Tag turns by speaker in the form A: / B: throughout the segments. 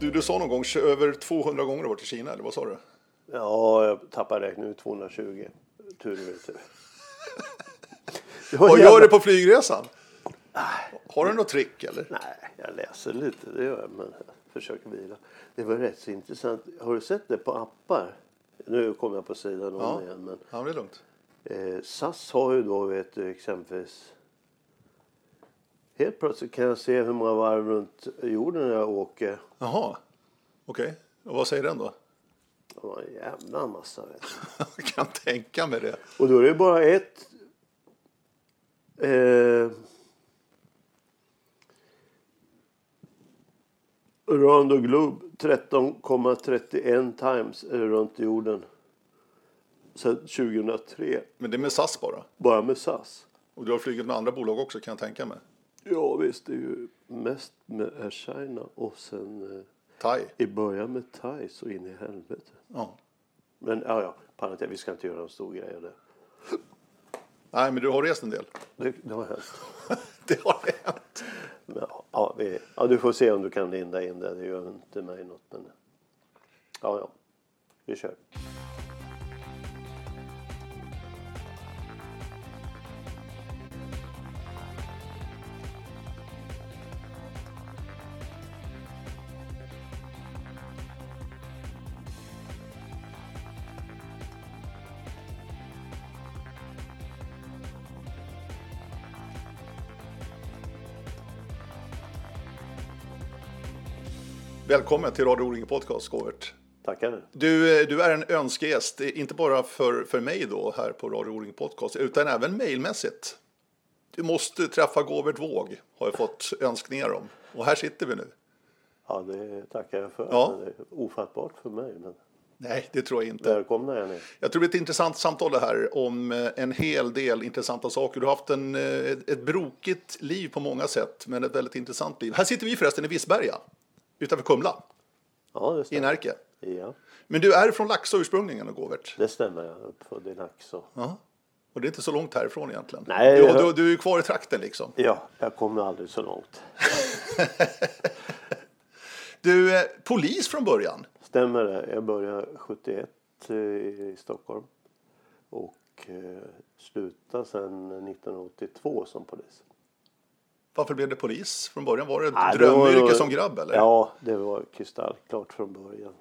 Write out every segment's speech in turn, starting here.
A: Du, du sa någon gång över 200 gånger du varit i Kina, eller vad sa du?
B: Ja, jag tappar räkningen 220 tur och retur.
A: Vad gör du på flygresan? Har du något trick eller?
B: Nej, jag läser lite, det gör jag, men jag försöker vila. Det var rätt så intressant. Har du sett det på appar? Nu kommer jag på sidan om
A: Ja.
B: igen, men
A: Ja, det är lugnt.
B: eh, SAS har ju då, vet du, exempelvis Helt plötsligt kan jag se hur många varv runt jorden jag åker.
A: Jaha, okej. Och vad säger den då?
B: Det var en jävla massa.
A: Jag kan tänka mig det.
B: Och då är det bara ett... Eh, Around the globe 13,31 times det runt jorden. Sedan 2003.
A: Men det är med SAS bara.
B: Bara med SAS.
A: Och du har flugit med andra bolag också kan jag tänka mig.
B: Ja visst, det är ju mest med Air China och sen eh,
A: Thai.
B: i början med Thai så in i helvete.
A: Ja.
B: Men ja, ja, parentes, vi ska inte göra en stor grej av det.
A: Nej, men du har rest en del.
B: Det, det har hänt.
A: det har hänt.
B: Men, ja, ja, vi, ja, du får se om du kan linda in det. Det gör inte mig något. Men, ja, ja. Vi kör.
A: Välkommen till Radio O-ring Podcast, Govert.
B: Tackar.
A: Du, eh, du är en önskegäst, inte bara för, för mig då här på Radio O-ring Podcast, utan även mejlmässigt. Du måste träffa Govert Våg, har jag fått önskningar om. Och här sitter vi nu.
B: Ja, det tackar jag för.
A: Ja.
B: Det är ofattbart för mig. Men
A: Nej, det tror jag inte.
B: välkomna är ni.
A: Jag tror det blir ett intressant samtal det här om eh, en hel del intressanta saker. Du har haft en, eh, ett brokigt liv på många sätt, men ett väldigt intressant liv. Här sitter vi förresten i Vissberga, utanför Kumla,
B: Ja,
A: i. Närke.
B: Ja,
A: Men du är från Laxå ursprungligen, Govert.
B: det stämmer. Jag är uppfödd i Laxå.
A: Ja. Och det är inte så långt härifrån egentligen.
B: Nej,
A: du, du, du är kvar i trakten liksom.
B: Ja, jag kommer aldrig så långt.
A: Du, eh, polis från början.
B: Stämmer det. Jag började 71 i Stockholm. Och eh, slutade sen 1982 som polis.
A: Varför blev det polis från början? Var det ett
B: Ja, det var
A: drömyrke
B: nog-
A: som grabb eller?
B: Ja, det var kristallklart från början.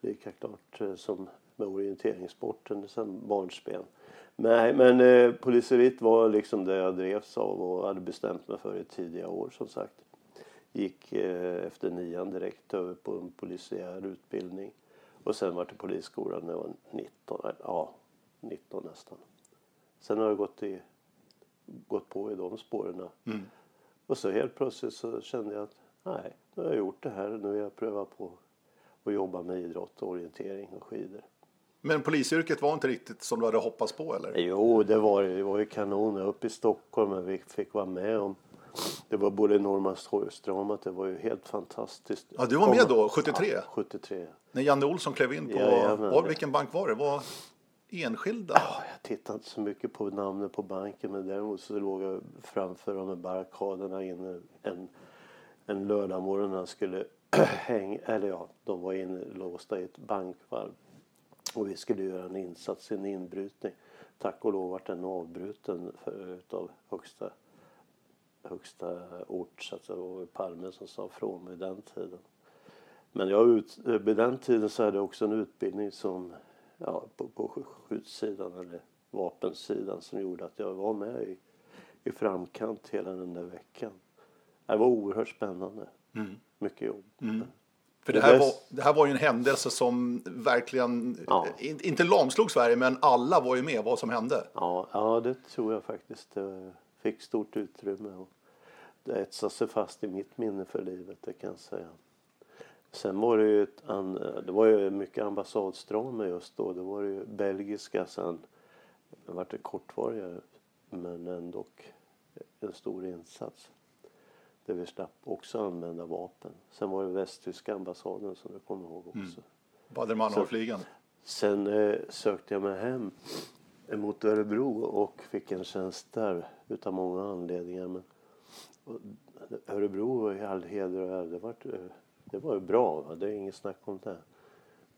B: Lika klart eh, som med orienteringssporten sen barnsben. Nej, men eh, poliseriet var liksom det jag drevs av och hade bestämt mig för i tidiga år som sagt. Gick eh, efter nian direkt över på en polisiär utbildning. Och sen var till polisskolan när jag var 19, eller, ja 19 nästan. Sen har jag gått, i, gått på i de spåren. Och så helt plötsligt så kände jag att nej, nu har jag gjort det här. Nu vill jag pröva på att jobba med idrott orientering och skidor.
A: Men polisyrket var inte riktigt som du hade hoppats på eller?
B: Jo, det var, det var ju kanon. Uppe i Stockholm och vi fick vara med om det var både Norrmalmstorgsdramat, det var ju helt fantastiskt.
A: Ja, du var med då, 73?
B: Ja, 73.
A: När Janne Olsson klev in på,
B: Jajamän.
A: var, vilken bank var det? Var enskilda?
B: Oh, jag tittade inte så mycket på namnet på banken men däremot så låg jag framför de här barrikaderna inne en, en lördag morgon när jag skulle hänga, eller ja, de var inlåsta i ett bankvalv. Och vi skulle göra en insats, en inbrytning. Tack och lov vart den avbruten för, utav högsta, högsta ort, så att det var Palme som sa från mig den tiden. Men jag ut, vid den tiden så hade jag också en utbildning som ja, på, på skjutsidan eller vapensidan som gjorde att jag var med i, i framkant hela den där veckan. Det var oerhört spännande. Mycket jobb.
A: För det här, var, det här var ju en händelse som verkligen,
B: Ja.
A: in, inte lamslog Sverige, men alla var ju med vad som hände.
B: Ja, ja, det tror jag faktiskt. Det fick stort utrymme och det etsade sig fast i mitt minne för livet, det kan jag säga. Sen var det ju, ett, an, det var ju mycket ambassadstrama just då. Det var ju belgiska sen. Det var det kortvarigare, men ändå en stor insats. Där vi slapp också använda vapen. Sen var det västtyska ambassaden som du kommer ihåg också.
A: Bader-Mannhorfligan.
B: Sen eh, sökte jag mig hem mot Örebro och fick en tjänst där utav många anledningar. Men och, Örebro i all heder och ära, det var eh, det var ju bra. Va? Det är inget snack om det.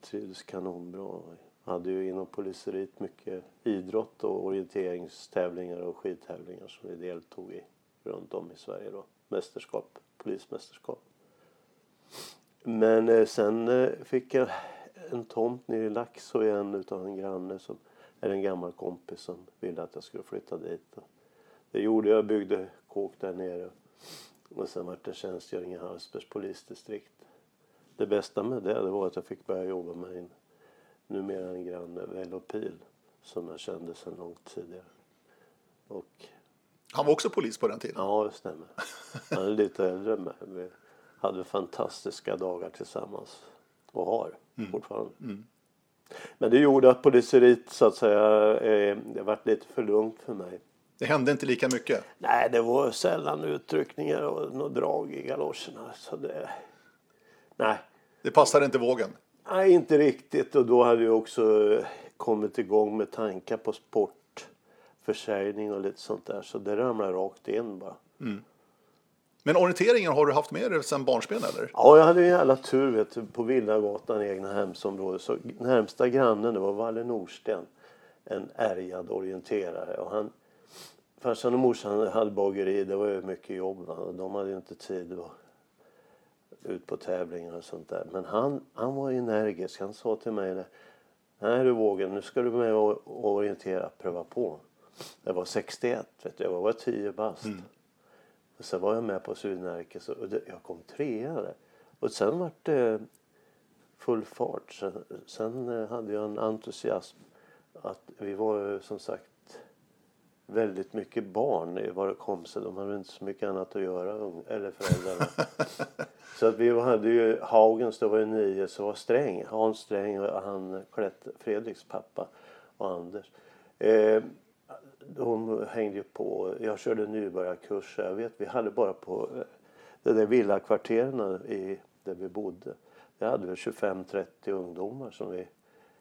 B: Trivdes kanonbra. Hade ju inom poliseriet mycket idrott och orienteringstävlingar och skidtävlingar som vi deltog i runt om i Sverige då. Mästerskap, polismästerskap. Men eh, sen eh, fick jag en tomt nere i Laxå igen utav en granne som är en gammal kompis som ville att jag skulle flytta dit. Det gjorde jag, byggde kåk där nere. Och sen vart det tjänstgöring i Hallsbergs polisdistrikt. Det bästa med det, det var att jag fick börja jobba med en numera en granne, Vello Pil, som jag kände sedan långt tidigare. Och
A: Han var också polis på den tiden.
B: Ja, det stämmer. Han är lite äldre med. Vi hade fantastiska dagar tillsammans. Och har fortfarande. Men det gjorde att poliseriet så att säga, eh, det varit lite för lugnt för mig.
A: Det hände inte lika mycket.
B: Nej, det var sällan utryckningar och något drag i galoscherna. Så det... Nej,
A: Det passade inte vågen.
B: Nej, inte riktigt. Och då hade jag också eh, kommit igång med tankar på sportförsäljning och lite sånt där. Så det ramlade rakt in bara.
A: Men orienteringen har du haft med dig sedan barnsben eller?
B: Ja, jag hade en jävla tur vet du, på Villagatan i egna hemsområde. Så närmsta grannen det var Valle Norsten. En ärgad orienterare. Och han, farsan och morsan hade bageri. Det var ju mycket jobb. Va? Och de hade ju inte tid att ut på tävlingar och sånt där. Men han, han var energisk. Han sa till mig det. Nej du vågar, nu ska du med och orientera, pröva på. Det var 61, vet du. jag var 10 bast. Och sen var jag med på Sydnärke och det, jag kom trea där. Och sen var det full fart. Sen, sen hade jag en entusiasm att vi var som sagt väldigt mycket barn i vad det kom sig. De hade inte så mycket annat att göra, eller föräldrarna. så att vi hade ju Haugens, då var det nio, så var Sträng, Hans Sträng och han Klett, Fredriks pappa och Anders. Eh, de hängde ju på. Jag körde nybörjarkurser. Jag vet, vi hade bara på eh, de där villakvarteren i där vi bodde. Det hade vi 25-30 ungdomar som vi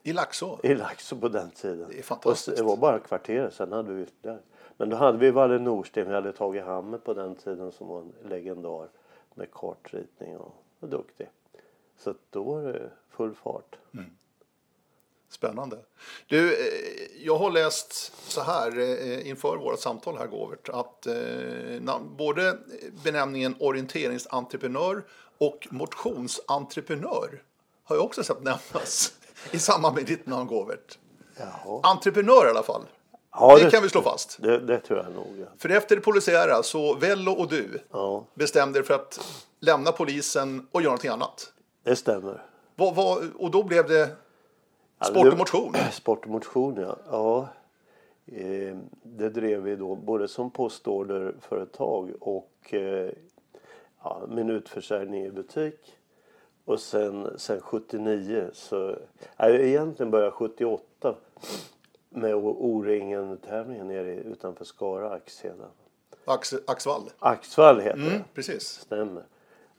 A: I Laxå?
B: i Laxå på den tiden.
A: Det är fantastiskt.
B: Och det var bara kvarteret, sen hade vi ytterligare. Men då hade vi Valle Norsten, vi hade tagit Hammer på den tiden som var en legendar med kartritning och, och duktig. Så då var det full fart.
A: Spännande. Du, eh, jag har läst så här eh, inför vårt samtal här Govert att eh, både benämningen orienteringsentreprenör och motionsentreprenör har jag också sett nämnas i samband med ditt namn Govert.
B: Jaha.
A: Entreprenör i alla fall.
B: Ja,
A: det, kan vi slå fast.
B: Det, det tror jag nog. Ja.
A: För efter det polisiära så Vello och du
B: ja,
A: bestämde er för att lämna polisen och göra någonting annat.
B: det stämmer.
A: Vad, vad, och då blev det
B: Ja,
A: sport
B: det-
A: och motion.
B: Sport och motion, ja. ja. Eh, det drev vi då både som postorderföretag och eh, ja, minutförsäljning i butik. Och sen, sen 79 så, nej, egentligen började jag 78 med O-ringen-tävlingen nere utanför Skara, Axheda.
A: Ax, Axvall.
B: Axvall heter det.
A: Mm, precis.
B: Stämmer.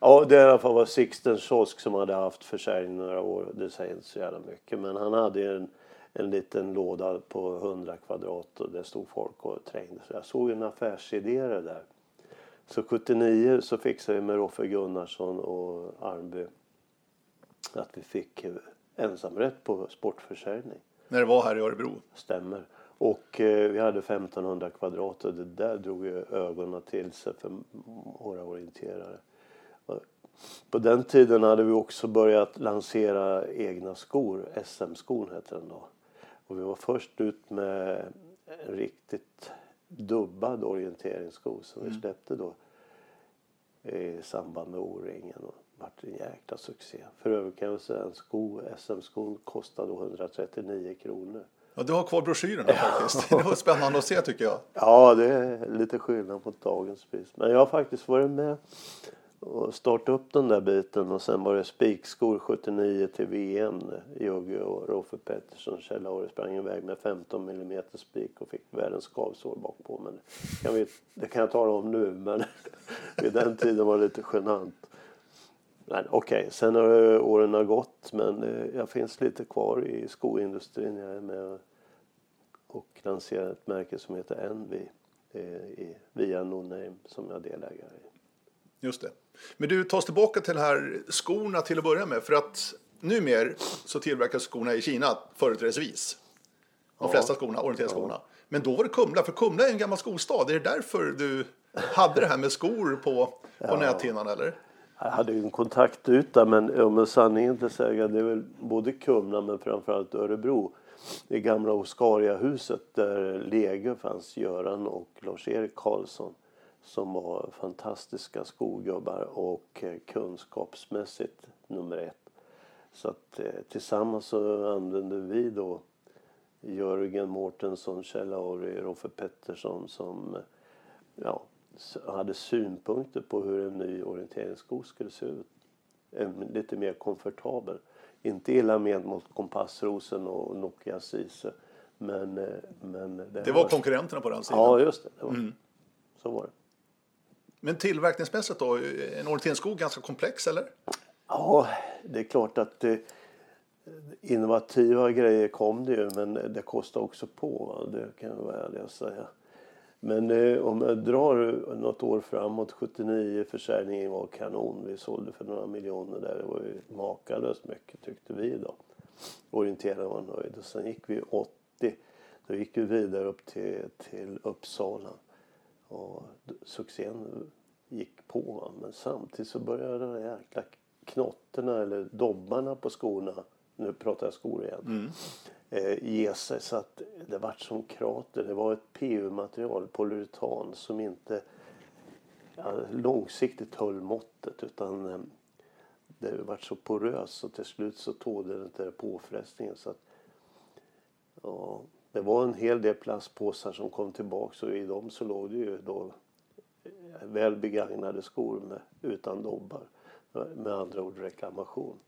B: Ja, det i alla fall var Sixten Kiosk som hade haft försäljning några år. Det säger inte så jävla mycket. Men han hade en, en liten låda på 100 kvadrat och det stod folk och trängde. Så jag såg en affärsidé det där. Så 79 så fixade vi med Roffe Gunnarsson och Arnby att vi fick ensamrätt på sportförsäljning.
A: När det var här i Örebro.
B: Stämmer. Och eh, vi hade 1500 kvadrat och det där drog ju ögonen till sig för våra orienterare. På den tiden hade vi också börjat lansera egna skor. SM-skon hette den då. Och vi var först ut med en riktigt dubbad orienteringssko som vi släppte då i samband med O-ringen. Och vart en jäkla succé. För övrigt kan jag säga en sko, SM-skon kostade då 139 kronor.
A: Ja, du har kvar broschyrerna faktiskt. Det var spännande att se tycker jag.
B: Ja, det är lite skillnad mot dagens pris. Men jag har faktiskt varit med och startat upp den där biten och sen var det spikskor 79 till VM. Jogge och Roffe Pettersson, Kjell Laure sprang iväg med 15 mm spik och fick världens skavsår bak på. Men det kan, vi, det kan jag tala om nu, men vid den tiden var det lite genant. Okej, sen har eh, åren har gått men eh, jag finns lite kvar i skoindustrin. Jag är med och lanserar ett märke som heter Envy eh, via No Name som jag är delägare i.
A: Just det. Men du, ta oss tillbaka till här skorna till att börja med. För att numera så tillverkas skorna i Kina företrädesvis. De flesta skorna, orienteringsskorna. Men då var det Kumla, för Kumla är en gammal skostad. Är det därför du hade det här med skor på, på näthinnan eller?
B: Jag hade ju en kontaktyta men om sanningen inte säga det är väl både Kumla men framförallt Örebro. Det gamla Oscariahuset där Lege fanns, Göran och Lars-Erik Karlsson som var fantastiska skogubbar och eh, kunskapsmässigt nummer ett. Så att eh, tillsammans så använde vi då Jörgen Mårtensson, Kjell Auri, Roffe Pettersson som ja, hade synpunkter på hur en ny orienteringssko skulle se ut. En, lite mer komfortabel. Inte illa med mot Kompassrosen och Nokia Ceesay. Men, eh, men
A: det, det var, var konkurrenterna på den sidan?
B: Ja, just det. det var, mm. Så var det.
A: Men tillverkningsmässigt då? En orienteringssko ganska komplex eller?
B: Ja, det är klart att eh, innovativa grejer kom det ju men det kostar också på. Det kan jag vara ärlig att säga. Men eh, om jag drar något år framåt, 79 försäljningen var kanon. Vi sålde för några miljoner där. Det var ju makalöst mycket tyckte vi då. Orienterade var nöjd. Och sen gick vi 80. Då gick vi vidare upp till, till Uppsala. Och succén gick på. Men samtidigt så började de jäkla knotterna eller dobbarna på skorna. Nu pratar jag skor igen. Mm eh, ge sig så att det vart som krater. Det var ett PU-material, polyuretan, som inte ja, långsiktigt höll måttet utan eh, det vart så poröst och till slut så tålde det inte påfrestningen. Så att, ja, det var en hel del plastpåsar som kom tillbaka och i dem så låg det ju då eh, väl begagnade skor med, utan dobbar. Med andra ord reklamation.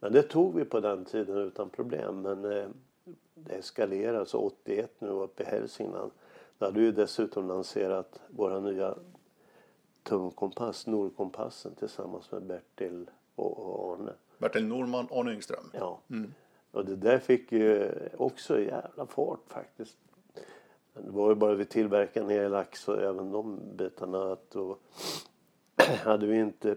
B: Men det tog vi på den tiden utan problem. Men eh, det eskalerade. Så 81 nu uppe i Hälsingland. Då hade vi dessutom lanserat våra nya tungkompass, Nordkompassen tillsammans med Bertil och Arne.
A: Bertil Norman, Arne Yngström.
B: Ja. Mm. Och det där fick ju också jävla fart faktiskt. Det var ju bara vi tillverkade ner lax och även de bitarna att då hade vi inte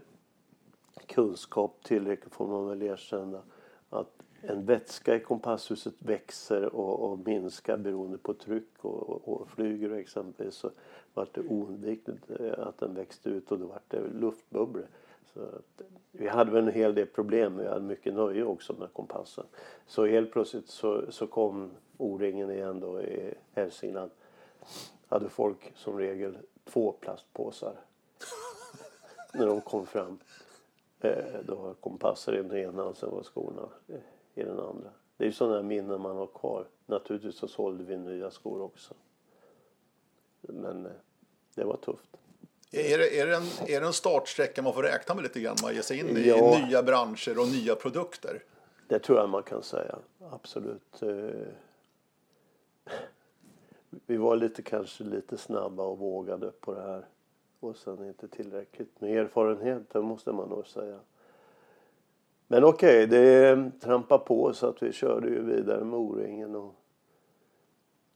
B: kunskap tillräckligt får man väl erkänna att en vätska i kompasshuset växer och, och minskar beroende på tryck och, och, och flyger exempelvis så var det oundvikligt eh, att den växte ut och då var det luftbubblor. Så att, vi hade väl en hel del problem vi hade mycket nöje också med kompassen. Så helt plötsligt så, så kom O-ringen igen då i Hälsingland. Hade folk som regel två plastpåsar när de kom fram. Eh, då var kompasser i den ena och sen var skorna i den andra. Det är ju sådana minnen man har kvar. Naturligtvis så sålde vi nya skor också. Men eh, det var tufft.
A: Är det, är, det en, är det en startsträcka man får räkna med lite grann? Man ger sig in i ja, nya branscher och nya produkter?
B: Det tror jag man kan säga. Absolut. Eh, vi var lite kanske lite snabba och vågade på det här. Och sen inte tillräckligt med erfarenhet, det måste man nog säga. Men okej, okay, det trampade på så att vi körde ju vidare med O-ringen. Och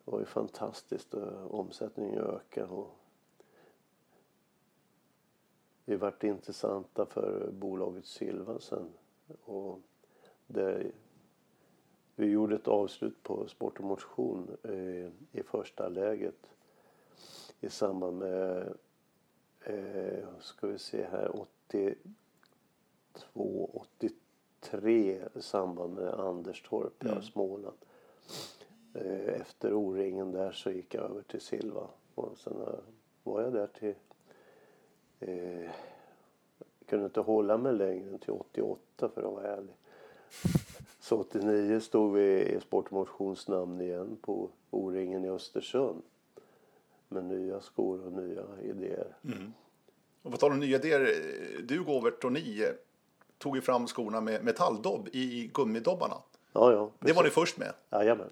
B: det var ju fantastiskt. och Omsättningen ökade. Och vi vart intressanta för bolaget Silva sen. Och det, vi gjorde ett avslut på Sport och motion i första läget i samband med, eh, ska vi se här, 82, 83 tre i samband med Anderstorp, mm. Småland. Eh, efter O-ringen där så gick jag över till Silva och sen var jag där till eh, kunde inte hålla mig längre än till 88 för att vara ärlig. Så 89 stod vi i Sport namn igen på O-ringen i Östersund. Med nya skor och nya idéer.
A: Mm. Och på tal om nya idéer, du Govert och ni tog ju fram skorna med metalldobb i gummidobbarna.
B: Ja, ja,
A: det var ni först med.
B: Jajamän.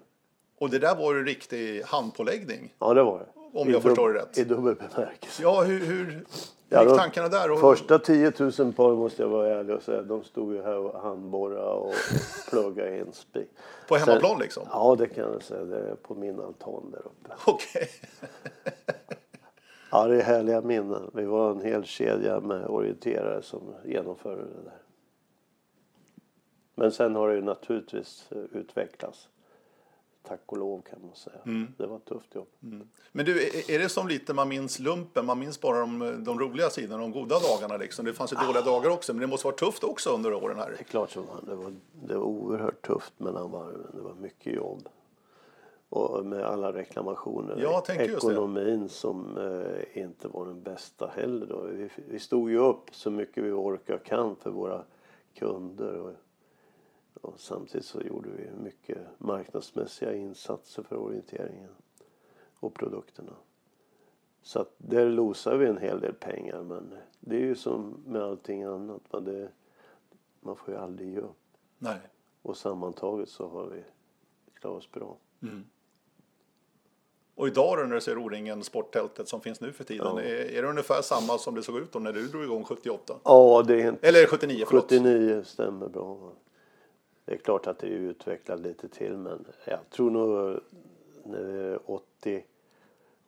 A: Och det där var ju riktig handpåläggning.
B: Ja, det var det.
A: Om I jag förstår det rätt.
B: I dubbel bemärkelse.
A: Ja, hur, hur ja, gick tankarna där? Och...
B: Första 10 000 par måste jag vara ärlig och säga. De stod ju här och handborrade och pluggade in spik.
A: På hemmaplan Sen, liksom?
B: Ja, det kan jag säga. Det är på min altan där uppe.
A: Okej. Okay.
B: Ja, det är härliga minnen. Vi var en hel kedja med orienterare som genomförde det där. Men sen har det ju naturligtvis eh, utvecklats. Tack och lov kan man säga.
A: Mm.
B: Det var ett tufft jobb.
A: Men du, är- det som lite man minns lumpen? Man minns bara de, de roliga sidorna, de goda dagarna liksom. Det fanns ju dåliga dagar också, men det måste vara tufft också under åren här.
B: Det är klart som. Det var, det var oerhört tufft mellan varven. Det var mycket jobb. Och med alla reklamationer.
A: Ja.
B: Ekonomin som eh, inte var den bästa heller. Då. Vi, vi stod ju upp så mycket vi orkar kan för våra kunder. Och, och samtidigt så gjorde vi mycket marknadsmässiga insatser för orienteringen och produkterna. Så att där losar vi en hel del pengar. Men det är ju som med allting annat. va, Det, man får ju aldrig ge upp.
A: Nej.
B: Och sammantaget så har vi klarat oss bra.
A: Och idag då när du ser O-ringen, sporttältet som finns nu för tiden,
B: Ja.
A: är, är det ungefär samma som det såg ut då när du drog igång 78?
B: Ja, det är inte...
A: Eller 79, förlåt.
B: 79 stämmer bra. Det är klart att det är utvecklat lite till men jag tror nog 80,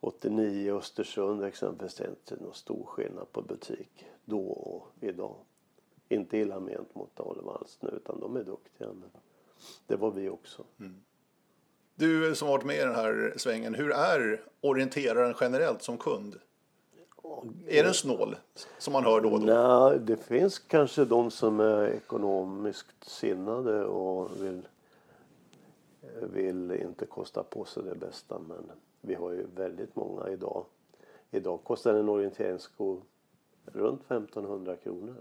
B: 89 i Östersund exempelvis det är inte någon stor skillnad på butik då och idag. Inte illa ment mot Alevals nu utan de är duktiga men det var vi också. Mm.
A: Du som varit med i den här svängen, hur är orienteraren generellt som kund? Är den snål, som man hör då och då?
B: Nej, det finns kanske de som är ekonomiskt sinnade och vill, vill inte kosta på sig det bästa. Men vi har ju väldigt många idag. Idag kostar en orienteringssko runt 1500 kronor.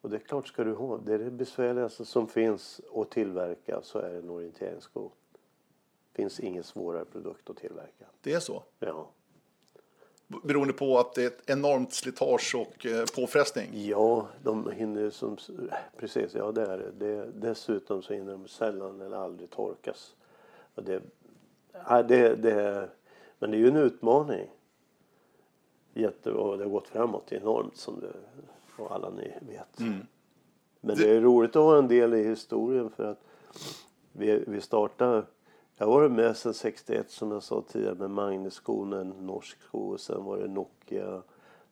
B: Och det är klart ska du ha. Det är det besvärligaste som finns att tillverka så är det en orienteringssko. finns ingen svårare produkt att tillverka.
A: Det är så?
B: Ja.
A: Beroende på att det är ett enormt slitage och eh, påfrestning?
B: Ja, de hinner som... Precis, ja det är det. det. Dessutom så hinner de sällan eller aldrig torkas. Och det, ja, det, det, men det är ju en utmaning. Jätte, och det har gått framåt enormt som det, och alla ni vet. Men det är roligt att ha en del i historien för att vi, vi startade jag har varit med sedan 61 som jag sa tidigare med Magnusskon, en norsk sko och sen var det Nokia,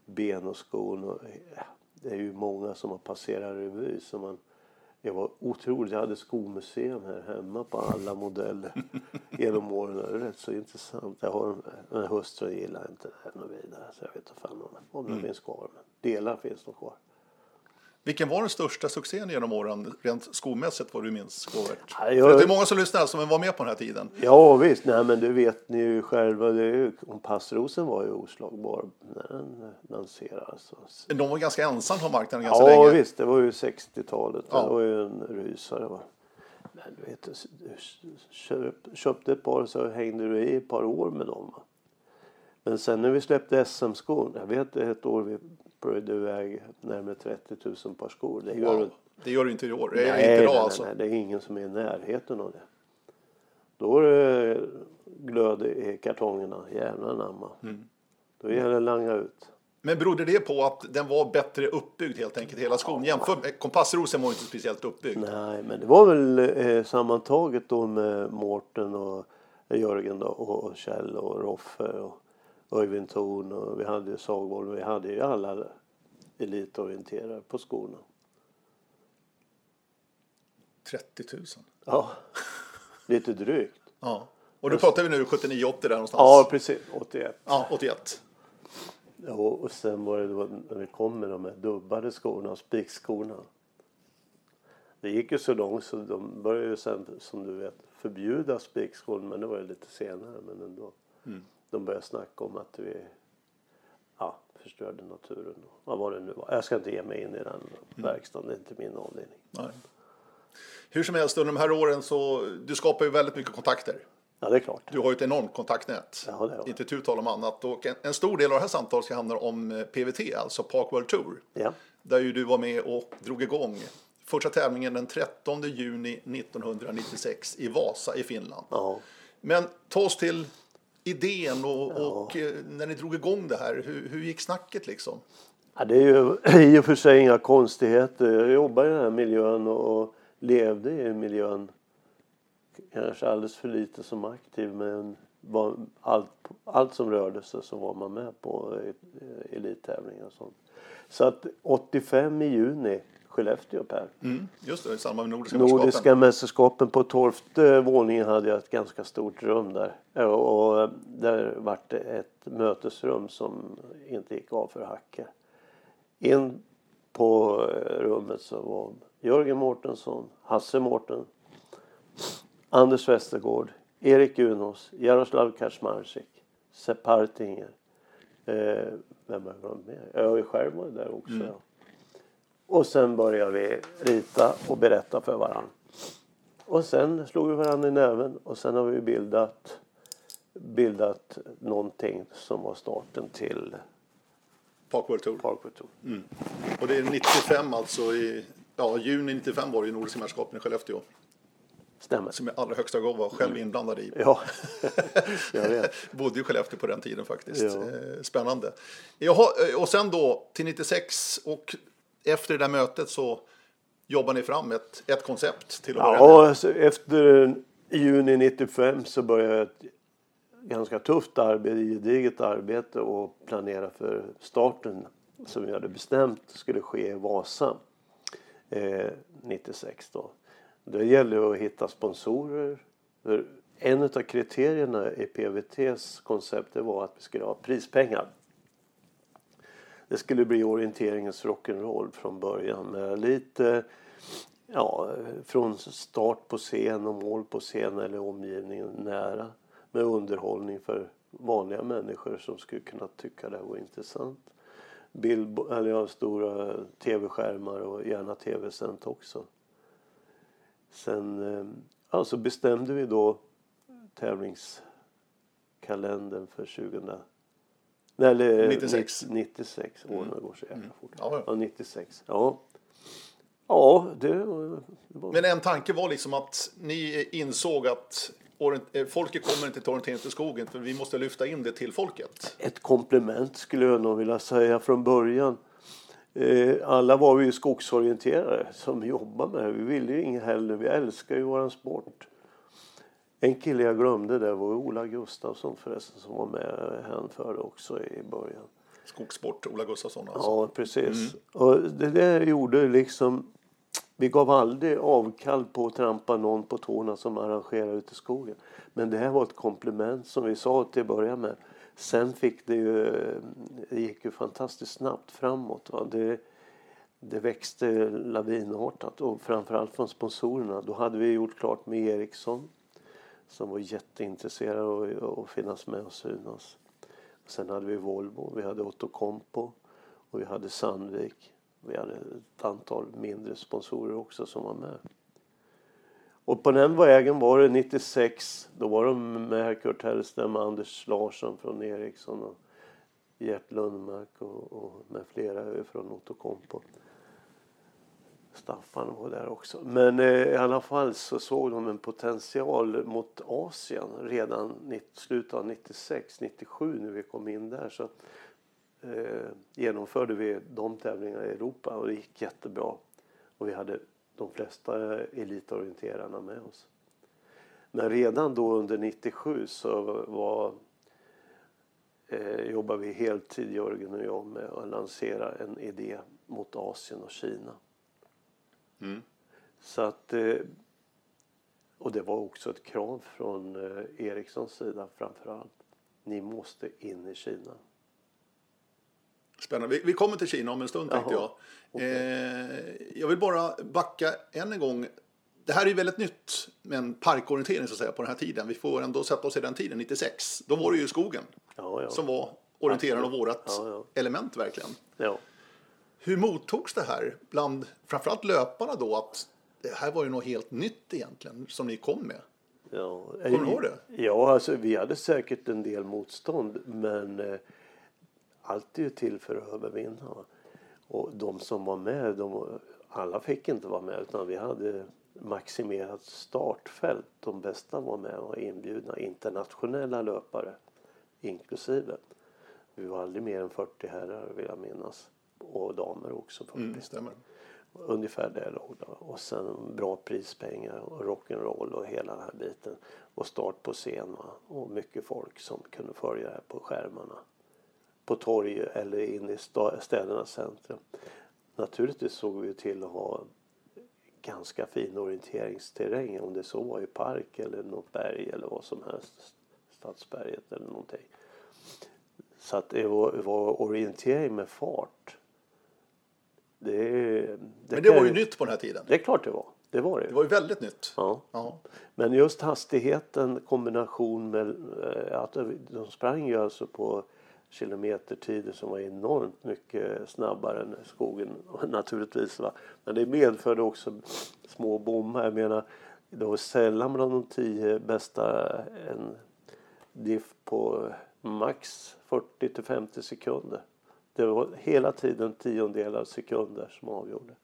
B: Benoskon och ja, det är ju många som har passerat revy så man jag var otroligt, jag hade skomuseum här hemma på alla modeller genom åren. Det är rätt så intressant. Jag har en, en hustrun gillar inte det här något vidare så jag vet inte fan om, om
A: Mm.
B: det finns kvar. Men delar finns nog kvar.
A: Vilken var den största succén genom åren, rent skomässigt vad du minns, Govert?
B: Ja, jag-
A: det är många som lyssnar som var med på den här tiden.
B: Ja visst, nej men det vet ni ju själva. Det är ju, Passrosen var ju oslagbar när den lanserades.
A: De var ganska ensam på marknaden ganska
B: Ja
A: länge.
B: visst, det var ju 60-talet.
A: Ja.
B: Det var ju en rysare. Va? Men du vet, du köp, köpte ett par så hängde du i ett par år med dem. Va? Men sen när vi släppte SM-skon, jag vet ett år vi plöjde iväg närmare 30 000 par skor. Det gör
A: Wow. Det gör du inte i år. Eller
B: Nej,
A: inte
B: nej,
A: idag
B: nej,
A: alltså.
B: nej, det är ingen som är i närheten av det. Då är det glöd i kartongerna, jävlar anamma.
A: Mm.
B: Då gäller det att langa ut.
A: Men berodde det på att den var bättre uppbyggd helt enkelt, hela skon? Jämfört med kompassrosen var inte speciellt uppbyggd.
B: Nej, men det var väl eh, sammantaget då med Mårten och Jörgen då, och och Kjell och Roffe och Öyvind Thorn och vi hade och vi hade ju alla elitorienterare på skorna.
A: 30 000.
B: Ja, lite drygt.
A: Ja. Och då pratar vi nu 79-80 där någonstans.
B: Ja, precis. 81.
A: Ja, 81.
B: Ja, och sen var det då när vi kom med de här dubbade skorna, spikskorna. Det gick ju så långt så de började ju sen, som du vet, förbjuda spikskor, men det var ju lite senare. Men ändå. De började snacka om att vi ja, förstörde naturen. Vad var det nu var. Jag ska inte ge mig in i den verkstaden, det är inte min avdelning.
A: Nej. Hur som helst, under de här åren så du skapar ju väldigt mycket kontakter.
B: Ja, det är klart.
A: Du har ju ett enormt kontaktnät.
B: Ja, det har.
A: Inte tu tal om annat. Och en, en stor del av det här samtalet ska handla om eh, PVT, alltså Park World Tour.
B: Ja.
A: Där ju du var med och drog igång första tävlingen den 13 juni 1996 i Vasa i Finland.
B: Ja.
A: Men ta oss till idén och, och eh, när ni drog igång det här, hur, hur gick snacket liksom?
B: Ja, det är ju i och för sig inga konstigheter. Jag jobbar i den här miljön och, och levde i miljön kanske alldeles för lite som aktiv men allt, allt som rörde sig så var man med på eh, elittävlingar och sånt. Så att 85 i juni, Skellefteå Per.
A: Mm, just det, i samband med Nordiska,
B: Nordiska
A: mästerskapen.
B: mästerskapen på tolfte våningen hade jag ett ganska stort rum där. Och där vart det ett mötesrum som inte gick av för hacke. In på eh, rummet så var Jörgen Mårtensson, Hasse Mårten, Anders Westergård, Erik Unos, Jaroslav Kaczmarczyk, Sepp Hartinger. Eh, vem har jag glömt mer? Jag själv varit där också. Ja. Och sen började vi rita och berätta för varandra. Och sen slog vi varandra i näven och sen har vi bildat, bildat någonting som var starten till
A: Park World Tour.
B: Parkway Tour.
A: Och det är 95 alltså, i ja, juni 95 var det i Nordiska mästerskapen i Skellefteå.
B: Stämmer.
A: Som i allra högsta grad var själv inblandad i.
B: Ja, jag vet.
A: Bodde i Skellefteå på den tiden faktiskt.
B: Ja.
A: Eh, Spännande. Jaha, eh, och sen då till 96 och efter det där mötet så jobbar ni fram ett, ett koncept till att börja med.
B: Ja, alltså efter juni 95 så började ett ganska tufft arbete, gediget arbete och planera för starten som vi hade bestämt skulle ske i Vasa eh, 96 då. Det gäller att hitta sponsorer. En av kriterierna i PVTs koncept var att vi skulle ha prispengar. Det skulle bli orienteringens rock'n'roll från början med lite ja, från start på scen och mål på scen eller omgivningen nära med underhållning för vanliga människor som skulle kunna tycka det var intressant. Bild, eller ja, stora tv-skärmar och gärna tv-sänt också. Sen eh, ja, så bestämde vi då tävlingskalendern för 2000 Nej, eller
A: 96.
B: 96. Åren går så jävla fort.
A: Ja, ja.
B: Ja, 96. Ja. Ja, det, var...
A: Men en tanke var liksom att ni insåg att eh, folket kommer inte till orientering till skogen för vi måste lyfta in det till folket.
B: ett komplement skulle jag nog vilja säga från början. Eh, alla var vi ju skogsorienterade som jobbar med det. Vi ville ju inget hellre. Vi älskar ju våran sport. En kille jag glömde där var Ola Gustafsson förresten som var med hänförde också i början.
A: Skogssport, Ola Gustafsson alltså.
B: Ja, precis. Och det där gjorde liksom... Vi gav aldrig avkall på att trampa någon på tårna som arrangerar ute i skogen. Men det här var ett komplement som vi sa till att börja med. Sen fick det ju... Det gick ju fantastiskt snabbt framåt. Va? Det, det växte lavinartat och framförallt från sponsorerna. Då hade vi gjort klart med Ericsson som var jätteintresserad av att finnas med och synas. Sen hade vi Volvo, vi hade Outokumpu och vi hade Sandvik. Vi hade ett antal mindre sponsorer också som var med. Och på den vägen var det 96. Då var de med Kurt Hellström, Anders Larsson från Ericsson och Gert Lundmark och, och med flera från Outokumpu. Staffan var där också. Men eh, i alla fall så såg de en potential mot Asien redan i slutet av 96, 97 när vi kom in där. Så eh, genomförde vi de tävlingarna i Europa och det gick jättebra. Och vi hade de flesta elitorienterarna med oss. Men redan då under 97 så var, eh, jobbade vi heltid, Jörgen och jag, med att lansera en idé mot Asien och Kina.
A: Mm.
B: Så att, eh, och det var också ett krav från eh, Ericssons sida framför allt. Ni måste in i Kina.
A: Spännande. Vi, vi kommer till Kina om en stund tänkte jag.
B: Jaha,
A: Eh, jag vill bara backa än en gång. Det här är ju väldigt nytt med en parkorientering så att säga på den här tiden. Vi får ändå sätta oss i den tiden, 96. Då var det ju skogen
B: Ja, ja.
A: som var orienteraren och vårat
B: Ja, ja.
A: element verkligen. Hur mottogs det här bland framförallt löparna då att det här var ju något helt nytt egentligen som ni kom med?
B: Ja,
A: Kommer du ihåg det?
B: Ja, alltså, vi hade säkert en del motstånd men eh, allt är ju till för att övervinna. Och de som var med, de, alla fick inte vara med utan vi hade maximerat startfält. De bästa var med och inbjudna internationella löpare inklusive. Vi var aldrig mer än 40 herrar vill jag minnas. Och damer också 40.
A: Mm, stämmer.
B: Ungefär det låg det. Och sen bra prispengar och rock'n'roll och hela den här biten. Och start på scen va? och mycket folk som kunde följa det här på skärmarna. På torg eller in i städernas centrum. Naturligtvis såg vi till att ha ganska fin orienteringsterräng om det så var i park eller något berg eller vad som helst. Stadsberget eller någonting. Så att det var, var orientering med fart. Det, det
A: Men det var ju
B: jag-
A: nytt på den här tiden.
B: Det är klart det var. Det var det.
A: Det var ju väldigt nytt.
B: Ja.
A: Ja.
B: Men just hastigheten kombination med eh, att de sprang ju alltså på kilometertider som var enormt mycket snabbare än skogen naturligtvis. Va? Men det medförde också små bommar. Jag menar, det var sällan bland de tio bästa en diff på max 40 till 50 sekunder. Det var hela tiden tiondelar sekunder som avgjorde.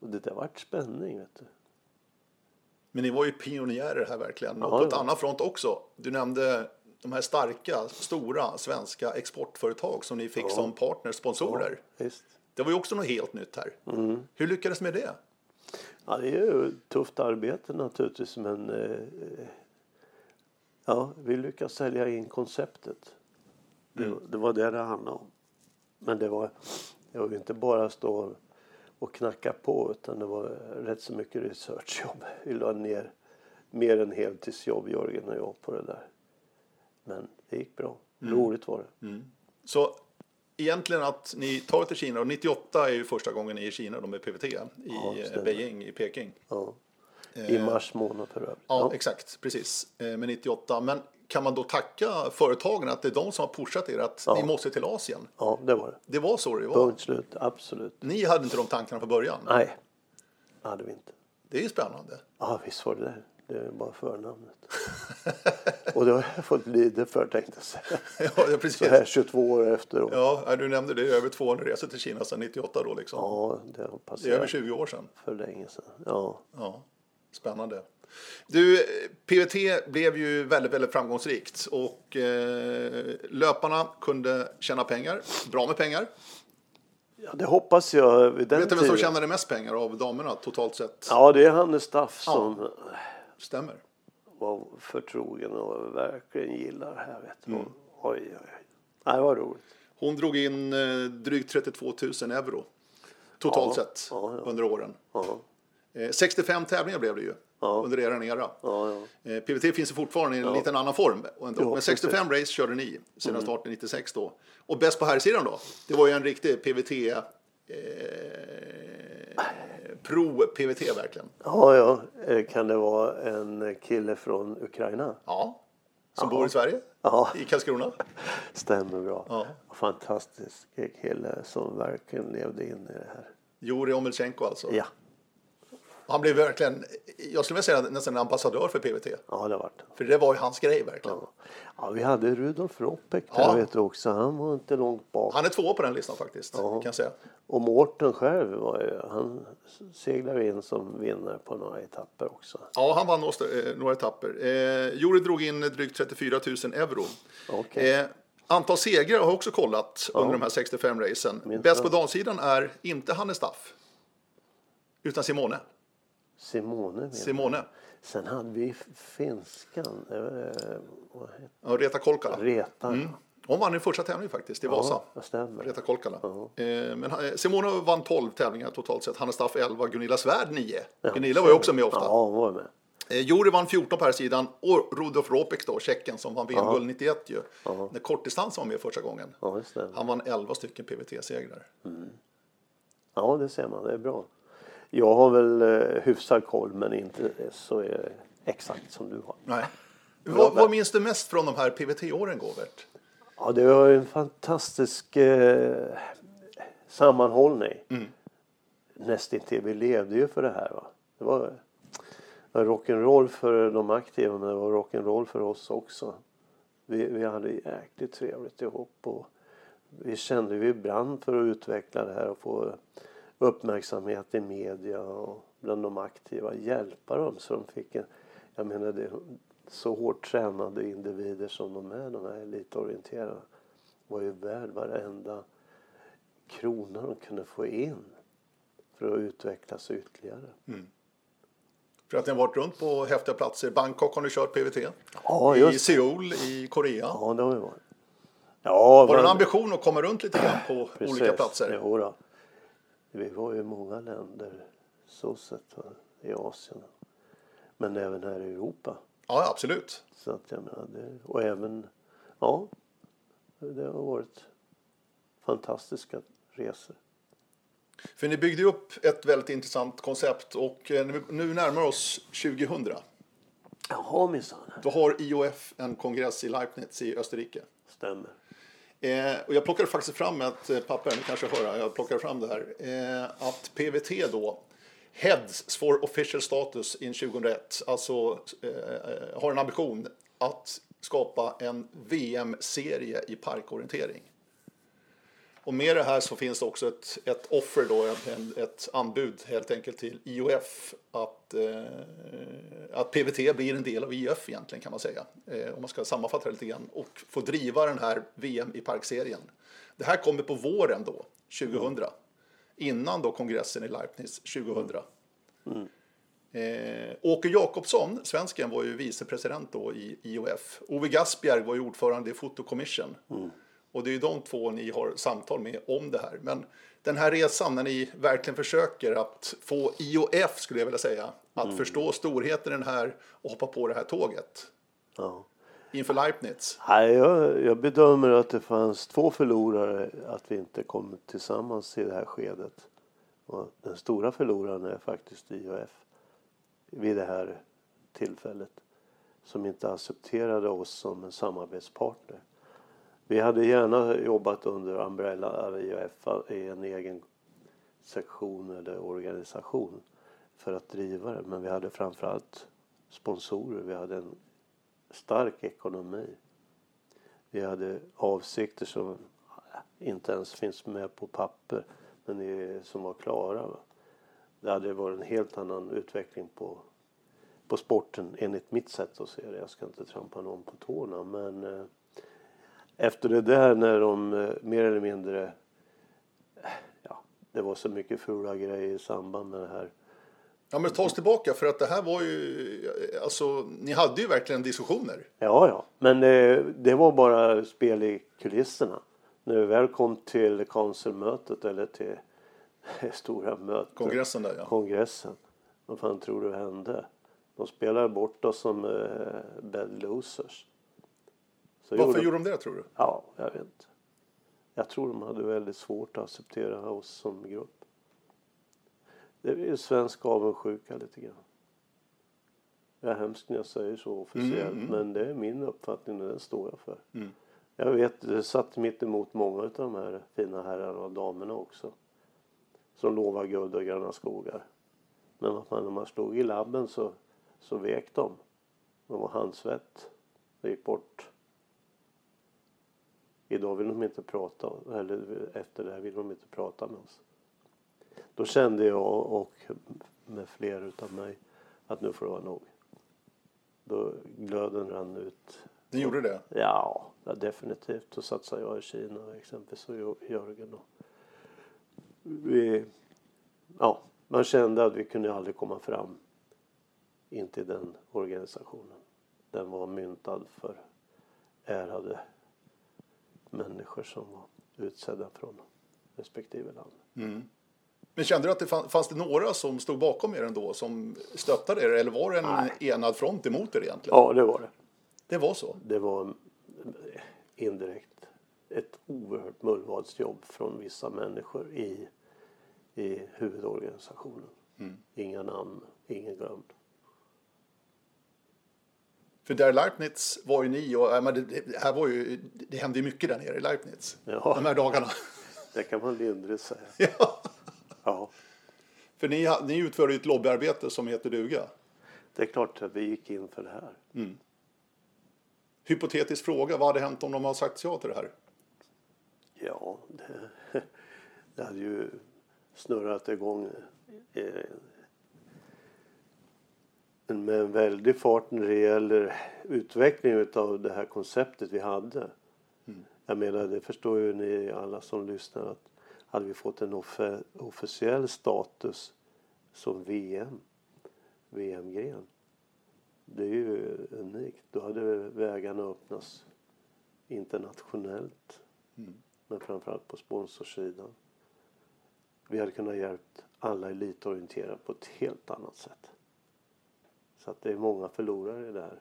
B: Och det där vart spänning vet du.
A: Men ni var ju pionjärer här verkligen. Och
B: Ja,
A: på ett
B: ja.
A: annat front också. Du nämnde de här starka, stora svenska exportföretag som ni fick som partners, sponsorer. Det var ju också något helt nytt här.
B: Mm.
A: Hur lyckades med det?
B: Ja, det är ju tufft arbete naturligtvis men eh, ja, vi lyckades sälja in konceptet. Det, det var det det handlade om. Men det var, det var ju inte bara stå och knacka på utan det var rätt så mycket researchjobb. Vi la ner mer än heltidsjobb Jörgen och jag på det där. Men det gick bra. Roligt var det.
A: Så egentligen att ni tar till Kina och 98 är ju första gången ni är i Kina då med PVT i eh,
B: stämmer.
A: Beijing i Peking.
B: Ja. I mars månad för övrigt.
A: Ja, exakt, precis. Eh, Med 98. Men kan man då tacka företagen att det är de som har pushat er att ni måste till Asien?
B: ja, det var det.
A: Det var så det var.
B: Punkt slut. Absolut.
A: Ni hade inte de tankarna från början.
B: Nej, det hade vi inte.
A: Det är ju spännande.
B: Ja, visst var det det. Det är bara förnamnet. och det har jag fått lida för tänkte jag säga.
A: Ja, ja,
B: Så
A: precis.
B: här 22 år efteråt. Ja,
A: Ja, du nämnde det, över 200 resor till Kina sedan 98 då liksom.
B: det har
A: Det är över
B: passerat
A: 20 år sedan.
B: för länge sedan. Ja,
A: Ja, spännande. Du, PVT blev ju väldigt, väldigt framgångsrikt och eh, löparna kunde tjäna pengar, bra med pengar.
B: ja det hoppas jag vid den
A: Vet du vem som tjänade mest pengar av damerna totalt sett?
B: Ja, det är Hannes Staff som
A: Stämmer.
B: var förtrogen och verkligen gillar det här. Vet du.
A: Mm.
B: Oj, oj, oj. Nej, det var roligt.
A: Hon drog in eh, drygt 32 000 euro totalt
B: Ja,
A: sett
B: ja, ja.
A: under åren.
B: Ja,
A: Eh, 65 tävlingar blev det ju
B: Ja.
A: under er era.
B: ja, ja.
A: Eh, PVT finns fortfarande i en liten annan form. Ändå. Men 65 race körde ni sedan starten 96 då. Och bäst på här sidan då? Det var ju en riktig PVT eh, Pro PVT verkligen.
B: ja, ja. Eh, Kan det vara en kille från Ukraina?
A: Ja. Som bor i Sverige?
B: Ja.
A: I Karlskrona?
B: Stämmer bra.
A: Ja.
B: Fantastisk kille som verkligen levde in i det här.
A: Juri Omelchenko alltså.
B: Ja,
A: Han blev verkligen, jag skulle vilja säga nästan en ambassadör för PVT.
B: ja det vart det.
A: För det var ju hans grej verkligen.
B: Ja. ja, vi hade Rudolf Roppek där
A: Ja.
B: vet du också. Han var inte långt bak.
A: Han är två på den listan faktiskt, kan jag säga.
B: Och Mårten själv var ju, han seglade in som vinnare på några etapper också.
A: Ja, han vann några, eh, etapper. Eh, Juri drog in drygt 34 000 euro.
B: Okej.
A: Eh, antal segrar har jag också kollat under de här 65 racen. Bäst på damsidan är inte Hannes Staff. Utan Simone.
B: Simone.
A: Simone.
B: Sen hade vi finskan. Eh, vad heter
A: Ja, Reta Kolkala.
B: Reta.
A: Mm. Hon vann i första tävlingen faktiskt, i Vasa.
B: Ja, det stämmer.
A: Reta Kolkala. Eh, men eh, Simone vann 12 tävlingar totalt sett. Hannes Staff 11, Gunilla Svärd 9. Gunilla var ju också med ofta.
B: Ja, hon var med.
A: Juri vann 14 på här sidan och Rudolf Ropek då, tjecken som vann VM-guld 91 ju. När kortdistans var med första gången.
B: Ja.
A: Han vann 11 stycken PVT-segrar.
B: Ja, det ser man. Det är bra. Jag har väl eh, hyfsad koll, men inte så eh, exakt som du har.
A: Nej. Vad, vad minns du mest från de här PVT-åren, Govert?
B: Ja, det var en fantastisk eh, sammanhållning.
A: Mm.
B: Nästintill. Vi levde ju för det här. Va? Det var, var rock'n'roll för de aktiva, men det var rock'n'roll för oss också. Vi, vi hade jäkligt trevligt ihop och vi kände vi brann för att utveckla det här och få uppmärksamhet i media och bland de aktiva. Hjälpa dem så de fick en... Jag menar det så hårt tränade individer som de är, de här elitorienterade var ju värd varenda krona de kunde få in. för att utvecklas ytterligare.
A: För att ni har varit runt på häftiga platser. Bangkok har ni kört PVT.
B: Ja,
A: I
B: just
A: Seoul i Korea.
B: Ja, det har vi varit. Ja,
A: Var det en
B: men-
A: ambition att komma runt lite grann på
B: Precis.
A: olika platser?
B: Jo då. Vi var ju i många länder så sett i Asien. Men även här i Europa.
A: Ja, absolut.
B: Så att jag menar, det, och även, ja, det har varit fantastiska resor.
A: För ni byggde upp ett väldigt intressant koncept och eh, nu- nu närmar oss 2000.
B: Jaha minsann,
A: Då har IOF en kongress i Leibniz i Österrike.
B: stämmer.
A: Eh, och jag plockade faktiskt fram ett eh, papper, ni kanske hör, jag plockade fram det här. Eh, att PVT då, Heads for Official Status in 2001, alltså eh, eh, har en ambition att skapa en VM-serie i parkorientering. Och med det här så finns det också ett, ett offer då, en, ett anbud helt enkelt till IOF att, eh, att PVT blir en del av IOF egentligen kan man säga. Eh, om man ska sammanfatta det lite grann. Och få driva den här VM i parkserien. Det här kommer på våren då, 2000. Innan då kongressen i Leipzig 2000. Eh, Åke Jakobsson, svensken, var ju vicepresident då i IOF. Ove Gaspjärg var ju ordförande i Photo Commission. Och det är ju de två ni har samtal med om det här. Men den här resan när ni verkligen försöker att få IOF, skulle jag vilja säga, att förstå storheten i den här och hoppa på det här tåget
B: Ja.
A: inför Leibniz.
B: Nej, jag, jag bedömer att det fanns två förlorare att vi inte kom tillsammans i det här skedet. Och den stora förloraren är faktiskt IOF vid det här tillfället. Som inte accepterade oss som en samarbetspartner. Vi hade gärna jobbat under Umbrella av IOF i en egen sektion eller organisation för att driva det. Men vi hade framförallt sponsorer. Vi hade en stark ekonomi. Vi hade avsikter som inte ens finns med på papper men är- som var klara. Va? Det hade varit en helt annan utveckling på, på sporten enligt mitt sätt att se det. Jag ska inte trampa någon på tårna men eh, efter det där när de eh, mer eller mindre eh, ja, det var så mycket fula grejer i samband med det här.
A: Ja, men ta oss tillbaka för att det här var ju, alltså, ni hade ju verkligen diskussioner.
B: Ja, ja, men det, det var bara spel i kulisserna. När vi väl kom till konsulmötet eller till stora mötet,
A: Kongressen där ja.
B: kongressen. Vad fan tror du hände? De spelade bort oss som eh, bad losers. Så
A: Varför gjorde de det tror du?
B: Ja, jag vet inte. Jag tror de hade väldigt svårt att acceptera oss som grupp. Det är svensk avundsjuka lite grann. Jag är hemskt när jag säger så officiellt
A: Mm,
B: men det är min uppfattning och den står jag för.
A: Mm.
B: Jag vet, det satt mitt emot många av de här fina herrarna och damerna också. Som lovar guld och gröna skogar. Men vad fan, när man slog i labben så, så vek de. De var handsvett. Det gick bort. Idag vill de inte prata, eller efter det här vill de inte prata med oss. Då kände jag och med fler utav mig att nu får det vara nog. Då glöden rann ut.
A: Ni gjorde det?
B: Ja, ja definitivt. Då satsade jag i Kina exempelvis och Jör- Jörgen. Och vi, ja, man kände att vi kunde aldrig komma fram in till den organisationen. Den var myntad för ärade människor som var utsedda från respektive land.
A: Men kände du att det fann- fanns det några som stod bakom er ändå som stöttade er eller var det en
B: Nej.
A: enad front emot er egentligen?
B: Ja, det var det.
A: Det var så?
B: Det var indirekt ett oerhört mullvadsjobb från vissa människor i, i huvudorganisationen. Inga namn, ingen glömd.
A: För där Leibniz var ju ni och, men det, här var ju, det hände ju mycket där nere i Leibniz.
B: Ja.
A: De här dagarna.
B: Det kan man lindrigt säga.
A: ja.
B: Ja,
A: För ni, ni utförde ett lobbyarbete som heter duga.
B: det är klart att vi gick in för det här.
A: Hypotetisk fråga, vad hade hänt om de har sagt ja till det här?
B: Ja, det, det hade ju snurrat igång eh, med en väldig fart när det gäller utveckling av det här konceptet vi hade. Jag menar, det förstår ju ni alla som lyssnar att hade vi fått en offe, officiell status som VM, VM-gren. Det är ju unikt. Då hade vägarna öppnats internationellt.
A: Mm.
B: Men framförallt på sponsorsidan. Vi hade kunnat hjälpt alla elitorienterade på ett helt annat sätt. Så att det är många förlorare i det här.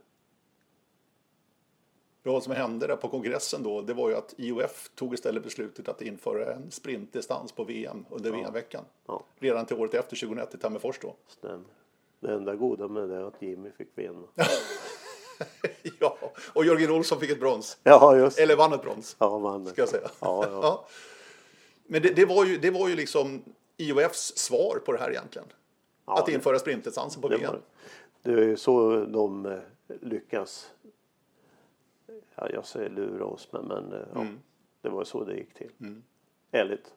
A: Vad som hände där på kongressen då, det var ju att IOF tog istället beslutet att införa en sprintdistans på VM under VM-veckan.
B: Ja.
A: Redan till året efter, 2001, i Tammerfors då.
B: Stämmer. Det enda goda med det är att Jimmy fick vinna.
A: ja, och Jörgen Olsson fick ett brons.
B: Ja, just.
A: Eller vann ett brons,
B: Ja, vann
A: ska jag säga.
B: Ja, ja.
A: Men det, det, var ju, det var ju liksom IOFs svar på det här egentligen.
B: Ja,
A: att införa sprintdistansen på VM.
B: Det är ju så de eh, lyckas. Ja, jag säger lura oss, men, men eh, ja,
A: Mm.
B: det var så det gick till. Ärligt.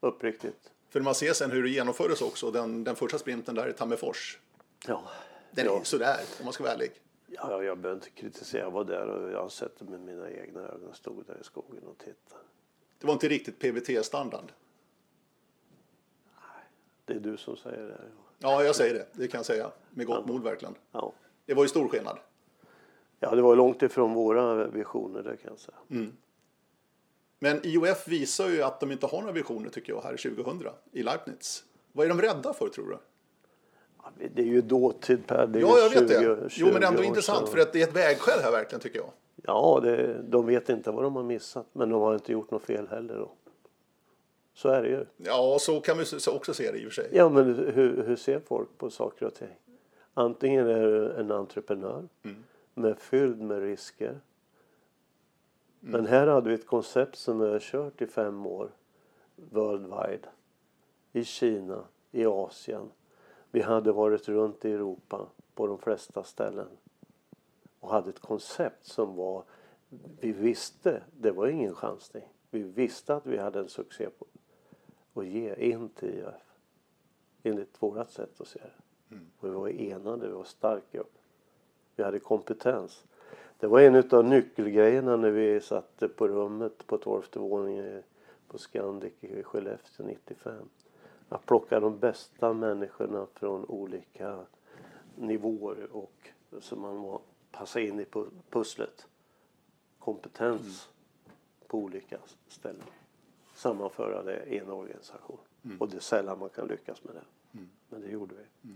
B: Uppriktigt.
A: För man ser sen hur det genomfördes också, den, den första sprinten där i Tammerfors.
B: Ja.
A: Den är
B: ja.
A: sådär, om man ska vara ärlig.
B: Ja, jag behöver inte kritisera. Jag var där och jag har sett det med mina egna ögon. Stod där i skogen och tittade.
A: Det var inte riktigt PVT-standard.
B: Det är du som säger det.
A: Ja, jag säger det. Det kan jag säga. Med gott mod verkligen.
B: Ja.
A: Det var ju stor skillnad.
B: ja, det var långt ifrån våra visioner, det kan jag säga.
A: Men IOF visar ju att de inte har några visioner tycker jag här 2000 i Leibniz. Vad är de rädda för tror du?
B: Ja, Det är ju dåtid Per. Det är
A: Ja, jag vet
B: 20
A: det. Jo, men det är
B: 20
A: ändå intressant för att det är ett vägskäl här verkligen tycker jag.
B: Ja, det, de vet inte vad de har missat. Men de har inte gjort något fel heller då. Så är det ju.
A: Ja, så kan vi så- också se det i och för sig.
B: Ja, men hur, hur ser folk på saker och ting? Antingen är du en entreprenör med fylld med risker. Men här hade vi ett koncept som vi har kört i fem år. Worldwide. I Kina, i Asien. Vi hade varit runt i Europa på de flesta ställen. Och hade ett koncept som var, vi visste, det var ingen chansning. Vi visste att vi hade en succé på att ge in till IF enligt vårat sätt att se det. Och vi var enade, vi var starka. Vi hade kompetens. Det var en av nyckelgrejerna när vi satt på rummet på tolfte våningen på Scandic i Skellefteå 95. Att plocka de bästa människorna från olika nivåer och så man må passa in i pu- pusslet. Kompetens på olika ställen. Sammanföra det i en organisation. Och det är sällan man kan lyckas med det. Men det gjorde vi.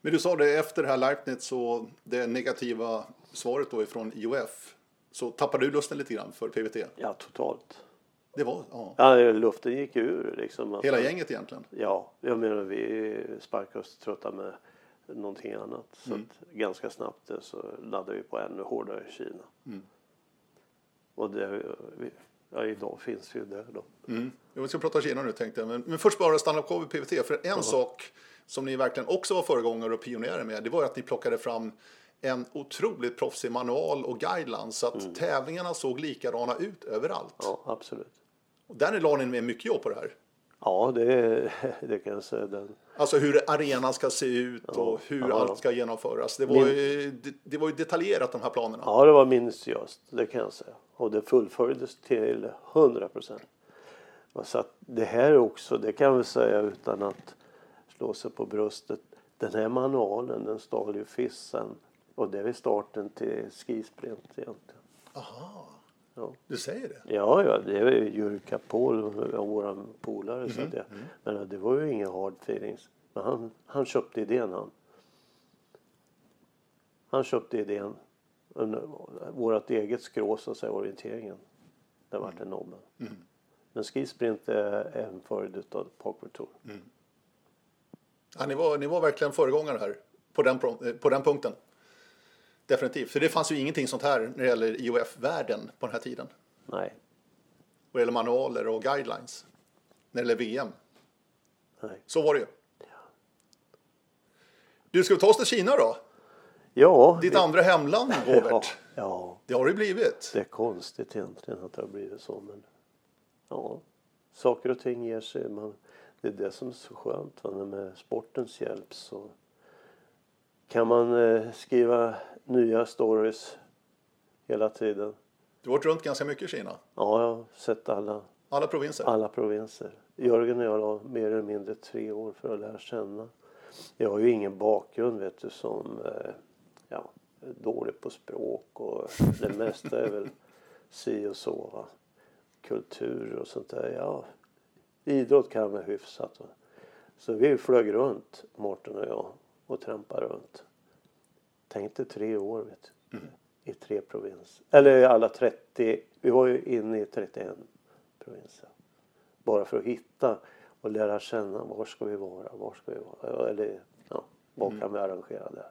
A: Men du sa det efter det här Leibniz och det negativa svaret då ifrån IOF. Så tappade du lusten lite grann för PVT?
B: Ja, totalt.
A: Det var, ja.
B: Ja, luften gick ur liksom. Att-
A: Hela gänget egentligen.
B: Ja, jag menar vi sparkade oss trötta med någonting annat. Så att ganska snabbt så laddade vi på ännu hårdare Kina. Och det, ja, idag finns vi ju där då.
A: Mm. Jag ska prata Kina nu tänkte jag. Men, men först bara stanna kvar vid PVT. För en sak som ni verkligen också var föregångare och pionjärer med. Det var att ni plockade fram en otroligt proffsig manual och guidelines. Så att tävlingarna såg likadana ut överallt.
B: Ja, absolut.
A: Och där la ni med mycket jobb på det här.
B: Ja, det, det kan jag säga. Den,
A: Alltså hur arenan ska se ut och hur
B: ja.
A: allt ska genomföras. Det var,
B: Min-
A: ju, det, det var ju detaljerat de här planerna.
B: ja, det var minutiöst, det kan jag säga. Och det fullföljdes till 100 procent. Så att det här också, det kan vi säga utan att slå sig på bröstet. Den här manualen, den stal ju Fissen. Och det är starten till skisprint egentligen.
A: Aha,
B: Ja.
A: du säger det?
B: Ja, ja, det är ju Jurka Paul, våra polare. Så att det, men det var ju inga hard feelings. Men han, han köpte idén han. Han köpte idén. Vårt eget skrå, så att säga, orienteringen. Det vart en nobben. Men skisprint är en följd av Parkway Tour.
A: Ja, ni, var, ni var verkligen föregångare här på den, eh, på den punkten. Definitivt. För det fanns ju ingenting sånt här när det gäller IOF-världen på den här tiden.
B: Nej,
A: Vad gäller manualer och guidelines. När det gäller VM.
B: nej.
A: Så var det ju. Du, ska vi ta oss till Kina då?
B: Ja,
A: Ditt
B: det,
A: andra hemland,
B: ja,
A: Robert.
B: ja,
A: Det har det blivit.
B: det är konstigt egentligen att det har blivit så. Men ja, saker och ting ger sig. Man, det är det som är så skönt. Va? Med sportens hjälp så kan man eh, skriva nya stories hela tiden.
A: Du har varit runt ganska mycket i Kina.
B: Ja, jag har sett alla
A: Alla provinser?
B: Alla provinser. Jörgen och jag la mer eller mindre tre år för att lära känna. Jag har ju ingen bakgrund vet du som eh, ja, dålig på språk och det mesta är väl si och så. Va? Kultur och sånt där. Ja, idrott kan man hyfsat. Va? Så vi flög runt, Mårten och jag, och trampade runt. Tänkte tre år vet du. Mm. I tre provinser. Eller alla 30. Vi var ju inne i 31 provinser. Bara för att hitta och lära känna var ska vi vara, var ska vi vara. Eller ja, vad kan mm. vi arrangera där.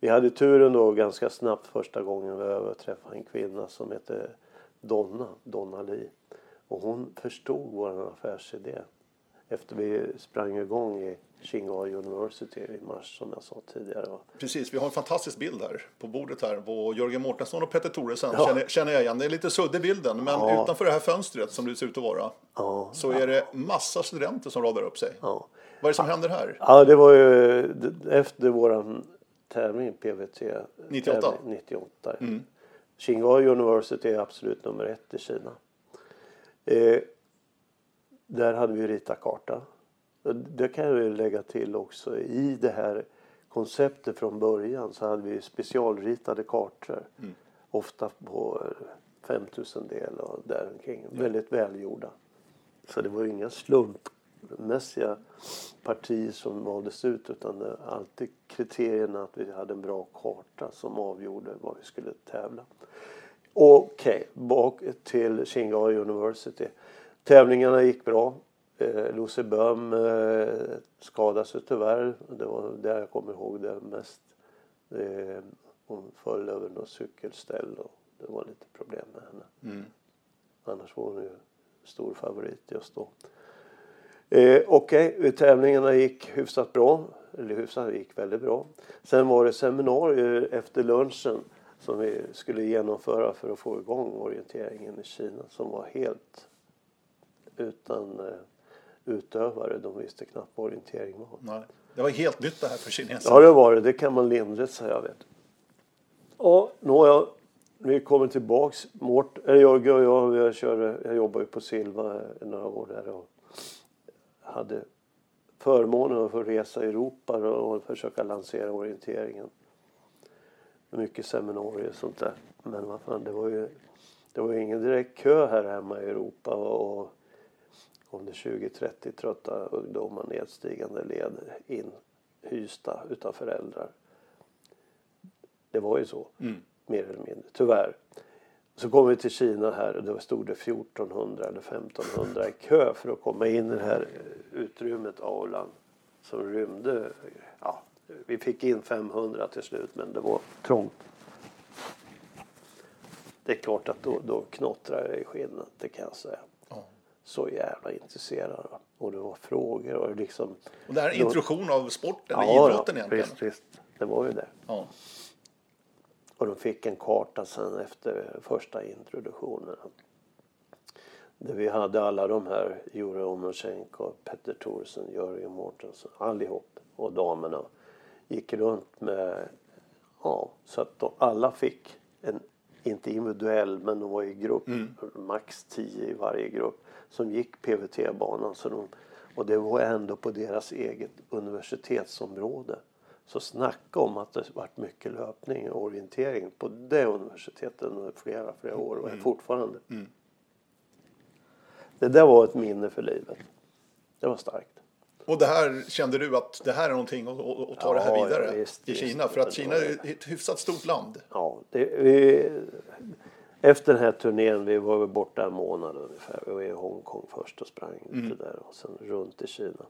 B: Vi hade turen då ganska snabbt första gången vi över träffade en kvinna som hette Donna, Donna Li. Och hon förstod vår affärsidé efter vi sprang igång i Shinghai University i mars som jag sa tidigare.
A: Precis, vi har en fantastisk bild här på bordet här på Jörgen Mårtensson och Petter Thoresen ja. känner, känner, jag igen. Det är lite suddig bilden men ja. utanför det här fönstret som det ser ut att vara ja. så är det massa studenter som radar upp sig. Vad är det som händer här?
B: Ja, det var ju efter våran tävling PVT
A: 98.
B: Tävling, 98. Mm. Shinghai University är absolut nummer ett i Kina. Eh, där hade vi ritat karta. Det kan jag lägga till också. I det här konceptet från början så hade vi specialritade kartor. Mm. Ofta på 5000 del och däromkring. Ja. Väldigt välgjorda. Så det var ju inga slumpmässiga partier som valdes ut utan alltid kriterierna att vi hade en bra karta som avgjorde vad vi skulle tävla. Okej, okay, bak till Shinghai University. Tävlingarna gick bra. Eh, Lucy Böhm eh, skadade sig tyvärr. Det var det jag kommer ihåg det mest. Eh, hon föll över något cykelställ och det var lite problem med henne. Mm. Annars var hon ju stor favorit just då. Eh, Okej, okay. tävlingarna gick hyfsat bra. Eller hyfsat, gick väldigt bra. Sen var det seminarier efter lunchen som vi skulle genomföra för att få igång orienteringen i Kina som var helt utan eh, utövare. De visste knappt vad orientering var.
A: Nej. Det var helt nytt det här för kineserna.
B: Ja det var det. Det kan man lindrigt säga. Vet. Och nåja, vi kommer tillbaks. Mort, eller jag och jag, jag, körde, jag jobbade på Silva några år där och hade förmånen att få resa i Europa och försöka lansera orienteringen. Mycket seminarier och sånt där. Men vad fan, det var ju det var ingen direkt kö här hemma i Europa och om det 20-30 trötta ungdomar nedstigande led inhysta utav föräldrar. Det var ju så, mm. mer eller mindre, tyvärr. Så kom vi till Kina här och då stod det 1400 eller 1500 i kö för att komma in i det här utrymmet, aulan, som rymde, ja, vi fick in 500 till slut men det var trångt. Det är klart att då, då knottrar det i skinnet, det kan jag säga så jävla intresserad. Och det var frågor och liksom.
A: Och det här är en introduktion av sporten, ja, idrotten
B: ja, egentligen. Visst, visst. Det var ju det. Ja. Och de fick en karta sen efter första introduktionen. Där vi hade alla de här, Jure Omosjenko, Petter Thorsen, Jörgen Mårtensson, allihop. Och damerna gick runt med, ja, så att de, alla fick en, inte individuell, men de var i grupp, mm. max tio i varje grupp som gick PVT-banan. Så de, och det var ändå på deras eget universitetsområde. Så snacka om att det varit mycket löpning och orientering på det universitetet under flera, flera år och är mm. fortfarande. Mm. Det där var ett minne för livet. Det var starkt.
A: Och det här kände du att det här är någonting att, att ta ja, det här vidare ja, visst, i Kina? Visst, för att Kina är ett hyfsat stort land.
B: Ja, det, vi, efter den här turnén, vi var borta en månad ungefär. Vi var i Hongkong först och sprang mm. lite där och sen runt i Kina.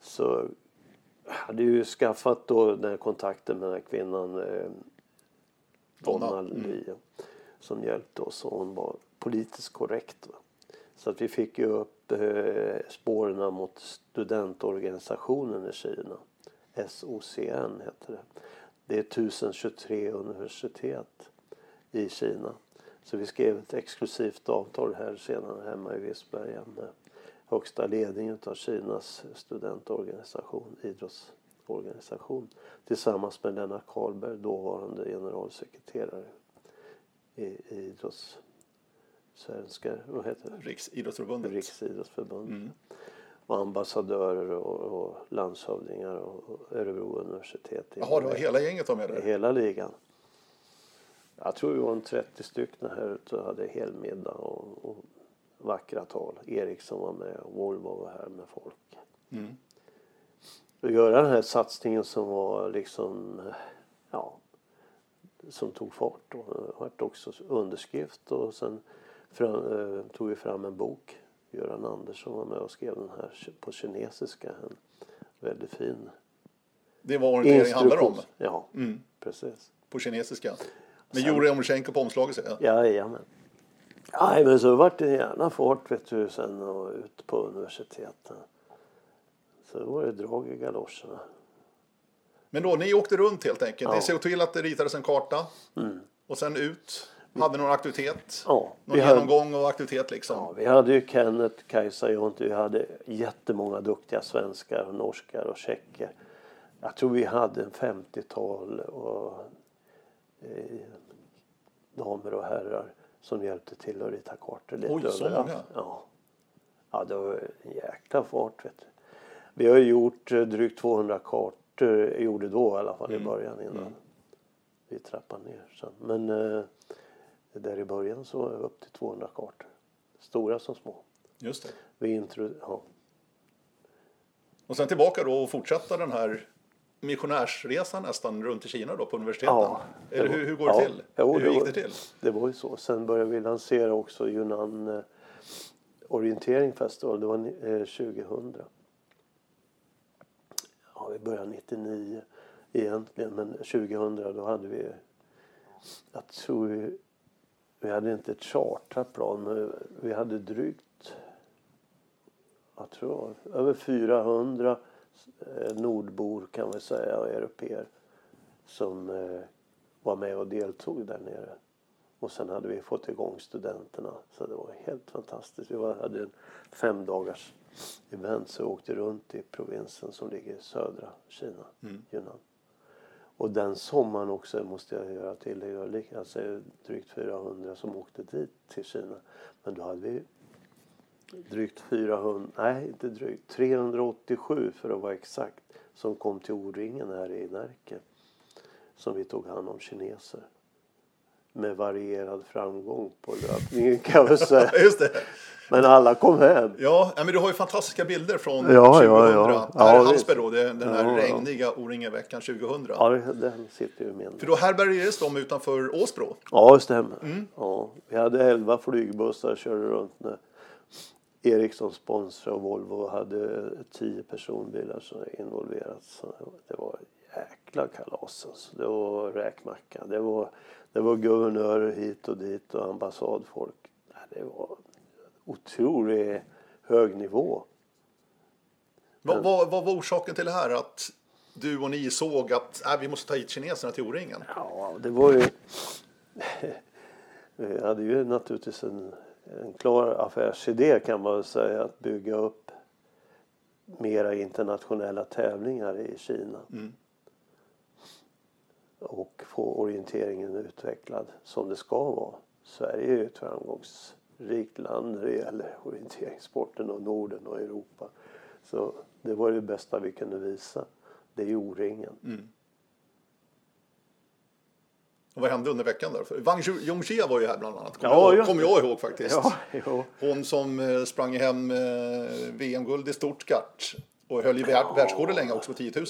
B: Så hade ju skaffat då den här kontakten med den här kvinnan eh, Donna Lee mm. som hjälpte oss och hon var politiskt korrekt. Va? Så att vi fick ju upp eh, spåren mot studentorganisationen i Kina. SOCN heter det. Det är 1023 universitet i Kina. Så vi skrev ett exklusivt avtal här senare hemma i Visberga med högsta ledningen av Kinas studentorganisation, idrottsorganisation tillsammans med Lennart Karlberg, dåvarande generalsekreterare i, idrotts svenska vad heter det?
A: Riksidrottsförbundet.
B: Riksidrottsförbundet. Mm. Och ambassadörer och, och landshövdingar och Örebro universitet.
A: Jaha, det var hela gänget var med där?
B: Hela ligan. Jag tror vi var en 30 stycken här ute och hade helmiddag och, och vackra tal. Ericsson var med och Volvo var här med folk. Mm. Och göra den här satsningen som var liksom, ja, som tog fart. Och det vart också underskrift och sen fram, eh, tog vi fram en bok. Göran Andersson var med och skrev den här på kinesiska. En väldigt fin
A: Det var orientering handlar om?
B: Ja, mm. precis.
A: På kinesiska? Med Jurij Omrchenko på omslaget
B: jag? Jajamän. Nej, men så vart det gärna fart vet du sen och ut på universiteten. Så var det drag i galoscherna.
A: Men då, ni åkte runt helt enkelt. Ja. Ni såg till att det ritades en karta. Mm. Och sen ut. Hade någon aktivitet?
B: Ja,
A: någon genomgång och aktivitet liksom?
B: Ja, vi hade ju Kenneth, Kajsa, Jonte. Vi hade jättemånga duktiga svenskar, norskar och tjecker. Jag tror vi hade en 50-tal och, eh, damer och herrar som hjälpte till att rita kartor lite
A: Oj, så många?
B: Ja. ja, det var en jäkla fart. Vet du. Vi har gjort eh, drygt 200 kartor, gjorde då i alla fall mm. i början innan mm. vi trappade ner. Sen. Men eh, där i början så var det upp till 200 kartor. Stora som små.
A: Just det.
B: Vi intro, ja.
A: Och sen tillbaka då och fortsätta den här missionärsresan nästan runt i Kina då på universiteten? Ja, Eller hur, hur går det ja, till? Jo, hur det gick det till?
B: Det var ju så. Sen började vi lansera också Yunnan eh, Orientering Festival. Det var eh, 2000. Ja, vi började 99 egentligen men 2000 då hade vi jag tror vi, vi hade inte ett chartrat plan men vi hade drygt jag tror över 400 Eh, nordbor kan vi säga och europeer som eh, var med och deltog där nere. Och sen hade vi fått igång studenterna så det var helt fantastiskt. Vi var, hade en fem dagars event så vi åkte runt i provinsen som ligger i södra Kina, mm. Yunnan. Och den sommaren också måste jag göra tillägg, alltså drygt 400 som åkte dit till Kina. Men då hade vi drygt 400, nej inte drygt, 387 för att vara exakt som kom till O-ringen här i Närke. Som vi tog hand om kineser. Med varierad framgång på löpningen kan jag säga.
A: Just det.
B: Men alla kom hem.
A: Ja, men du har ju fantastiska bilder från ja, 2000. Ja, ja. Här ja, Hallsberg då, den här ja, regniga O-ringen-veckan 2000.
B: Ja, den sitter ju med.
A: För då härbärgerades de utanför Åsbro?
B: Ja, det stämmer. Mm. Ja, vi hade elva flygbussar körde runt med Ericsson sponsrade och Volvo hade tio personbilar som är involverat. Så det var jäkla kalas alltså. Det var räkmacka. Det var, det var guvernörer hit och dit och ambassadfolk. Det var otroligt hög nivå.
A: Vad, vad, vad, var orsaken till det här? Att du och ni såg att äh, vi måste ta hit kineserna till O-ringen?
B: Ja, det var ju... vi hade ju naturligtvis en en klar affärsidé kan man säga att bygga upp mera internationella tävlingar i Kina. Mm. Och få orienteringen utvecklad som det ska vara. Sverige är ju ett framgångsrikt land när det gäller orienteringssporten och Norden och Europa. Så det var det bästa vi kunde visa. Det är O-ringen. Mm.
A: Och vad hände under veckan där? Wang Yongxia var ju här bland annat. Kommer ja, jag, kom jag ihåg faktiskt. Ja, Hon som eh, sprang hem eh, VM-guld i Stuttgart. Och höll ju ja. världsrekord länge också på 10 000.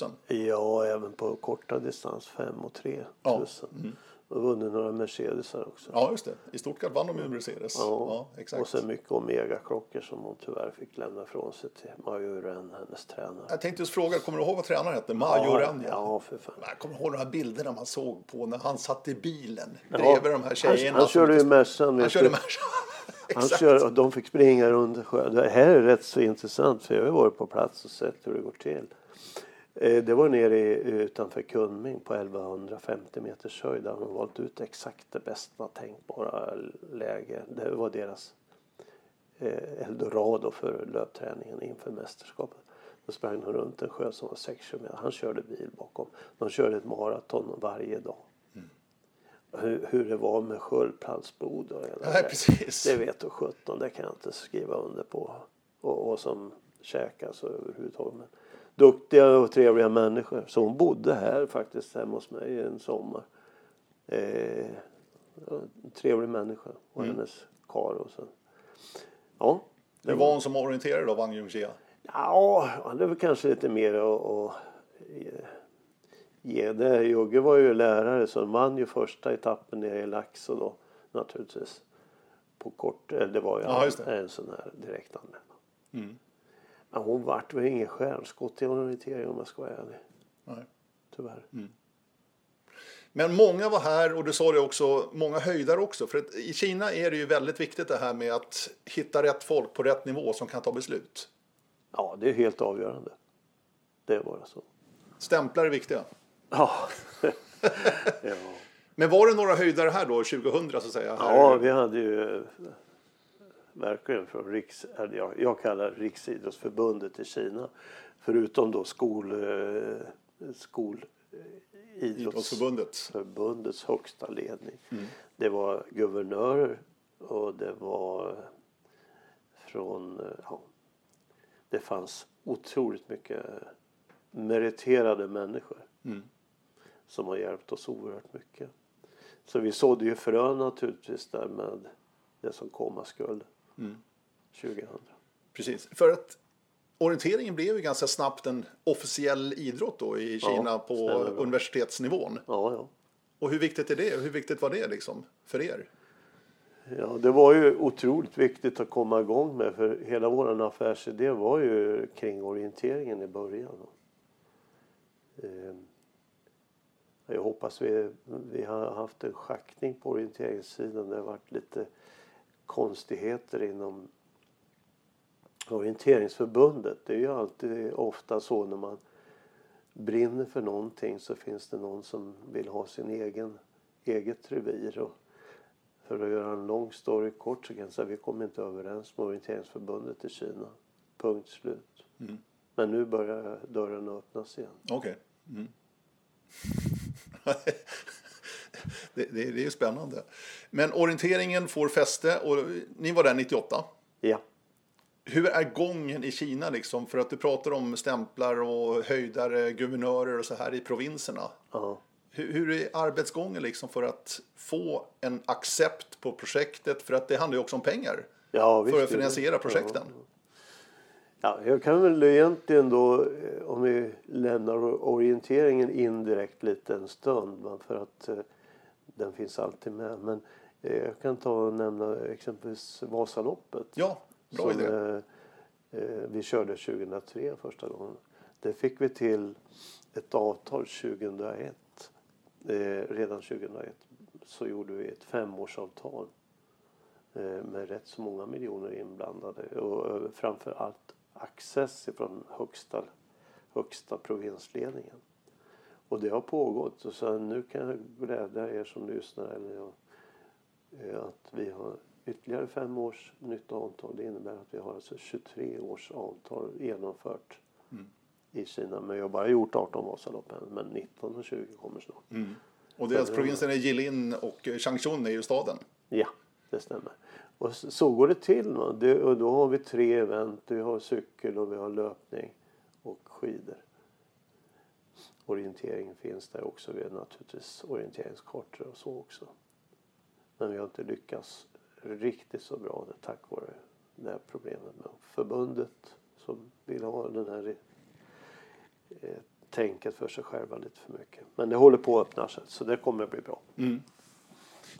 B: Ja, även på korta distans 5 och 3 000. Ja. Mm. Och vunnit några Mercedesar också.
A: Ja, just det. I Stuttgart vann de ju Mercedes.
B: Ja, ja exakt. Och sen mycket Omega-klockor som hon tyvärr fick lämna ifrån sig till Majo Ren, hennes tränare.
A: Jag tänkte just fråga, kommer du ihåg vad tränaren hette? Majo ja?
B: Ja, för fan.
A: Jag kommer ihåg de här bilderna man såg på när han satt i bilen bredvid de här tjejerna.
B: Han, han körde ju Mercan.
A: Han körde.
B: Han kör, och de fick springa runt sjön. Det här är rätt så intressant för jag har varit på plats och sett hur det går till. Eh, det var nere utanför Kunming på 1150 meters höjd. Där de valt ut exakt det bästa tänkbara läge. Det var deras eh, eldorado för löpträningen inför mästerskapet. Då sprang de runt en sjö som var 6 km. Han körde bil bakom. De körde ett maraton varje dag. Mm. hur, hur det var med sköldpaddsblod och hela
A: Nej,
B: det. Det vet du sjutton, det kan jag inte skriva under på. Och, och som käkas överhuvudtaget. Men duktiga och trevliga människor. Så hon bodde här faktiskt hemma hos mig en sommar. Eh, en trevlig människa och
A: Mm.
B: hennes karl och så. Ja.
A: Hur var hon som orienterare då, Wang Jungxia?
B: Ja, det är väl kanske lite mer att, att ge- det. Jugge var ju lärare så han vann ju första etappen nere i Laxå då naturligtvis. På kort, eller det var ju
A: Ja, det.
B: en sån här direktanmälan.
A: Mm.
B: Men hon vart väl ingen stjärnskott i orientering om jag ska vara ärlig.
A: Nej.
B: Tyvärr.
A: Men många var här och du sa det också, många höjdare också. För att i Kina är det ju väldigt viktigt det här med att hitta rätt folk på rätt nivå som kan ta beslut.
B: Ja, det är helt avgörande. Det är bara så.
A: Stämplar är viktiga.
B: Ja. ja.
A: Men var det några höjdare här då, 2000 så att säga?
B: Ja, vi hade ju verkligen från Riks, eller jag, jag kallar Riksidrottsförbundet i Kina. Förutom då skol, eh, skol eh,
A: Idrottsförbundet.
B: idrottsförbundets högsta ledning. Det var guvernörer och det var från, eh, ja, det fanns otroligt mycket meriterade människor
A: Mm.
B: som har hjälpt oss oerhört mycket. Så vi sådde ju frön naturligtvis där med det som komma skulle
A: Mm.
B: 2000.
A: Precis. För att orienteringen blev ju ganska snabbt en officiell idrott då i
B: Ja,
A: Kina på
B: stämmer bra.
A: universitetsnivån.
B: Ja, ja.
A: Och hur viktigt är det? Hur viktigt var det liksom för er?
B: Ja, det var ju otroligt viktigt att komma igång med för hela vår affärsidé var ju kring orienteringen i början. Eh, Jag hoppas vi, vi har haft en schackning på orienteringssidan. Det har varit lite konstigheter inom orienteringsförbundet. Det är ju alltid ofta så när man brinner för någonting så finns det någon som vill ha sin egen eget revir. Och för att göra en lång story kort så kan jag säga att vi kom inte överens med orienteringsförbundet i Kina. Punkt slut.
A: Mm.
B: Men nu börjar dörren öppnas igen.
A: Okej. Mm. det, det, det är ju spännande. Men orienteringen får fäste och ni var där 98.
B: Ja.
A: Hur är gången i Kina liksom? För att du pratar om stämplar och höjdare, guvernörer och så här i provinserna.
B: ja.
A: Hur, hur är arbetsgången liksom för att få en accept på projektet? För att det handlar ju också om pengar
B: ja
A: för
B: visst,
A: att finansiera projekten.
B: Ja, jag kan väl egentligen då, eh, om vi lämnar orienteringen indirekt lite en stund, för att eh, den finns alltid med. Men eh, jag kan ta och nämna exempelvis Vasaloppet.
A: Ja, bra
B: som
A: idé.
B: eh, eh, vi körde 2003 första gången. Det fick vi till ett avtal 2001. Eh, redan 2001 så gjorde vi ett femårsavtal med rätt så många miljoner inblandade och framför allt access från högsta, högsta provinsledningen. Och det har pågått och så nu kan jag glädja er som lyssnar eller jag, eh, att vi har ytterligare fem års nytt avtal. Det innebär att vi har alltså 23 års avtal genomfört
A: Mm.
B: i Kina. Men jag har bara gjort 18 Vasalopp än, men 19 och 20 kommer snart.
A: Mm. Och deras provinsen är Jilin och Changchun är ju staden.
B: Ja, det stämmer. Och så, går det till. Det, och då har vi tre event. Vi har cykel och vi har löpning och skidor. Orienteringen finns där också. Vi har naturligtvis orienteringskartor och så också. Men vi har inte lyckats riktigt så bra det tack vare det här problemet med förbundet som vill ha den här eh, tänket för sig själva lite för mycket. Men det håller på att öppna sig så det kommer att bli bra.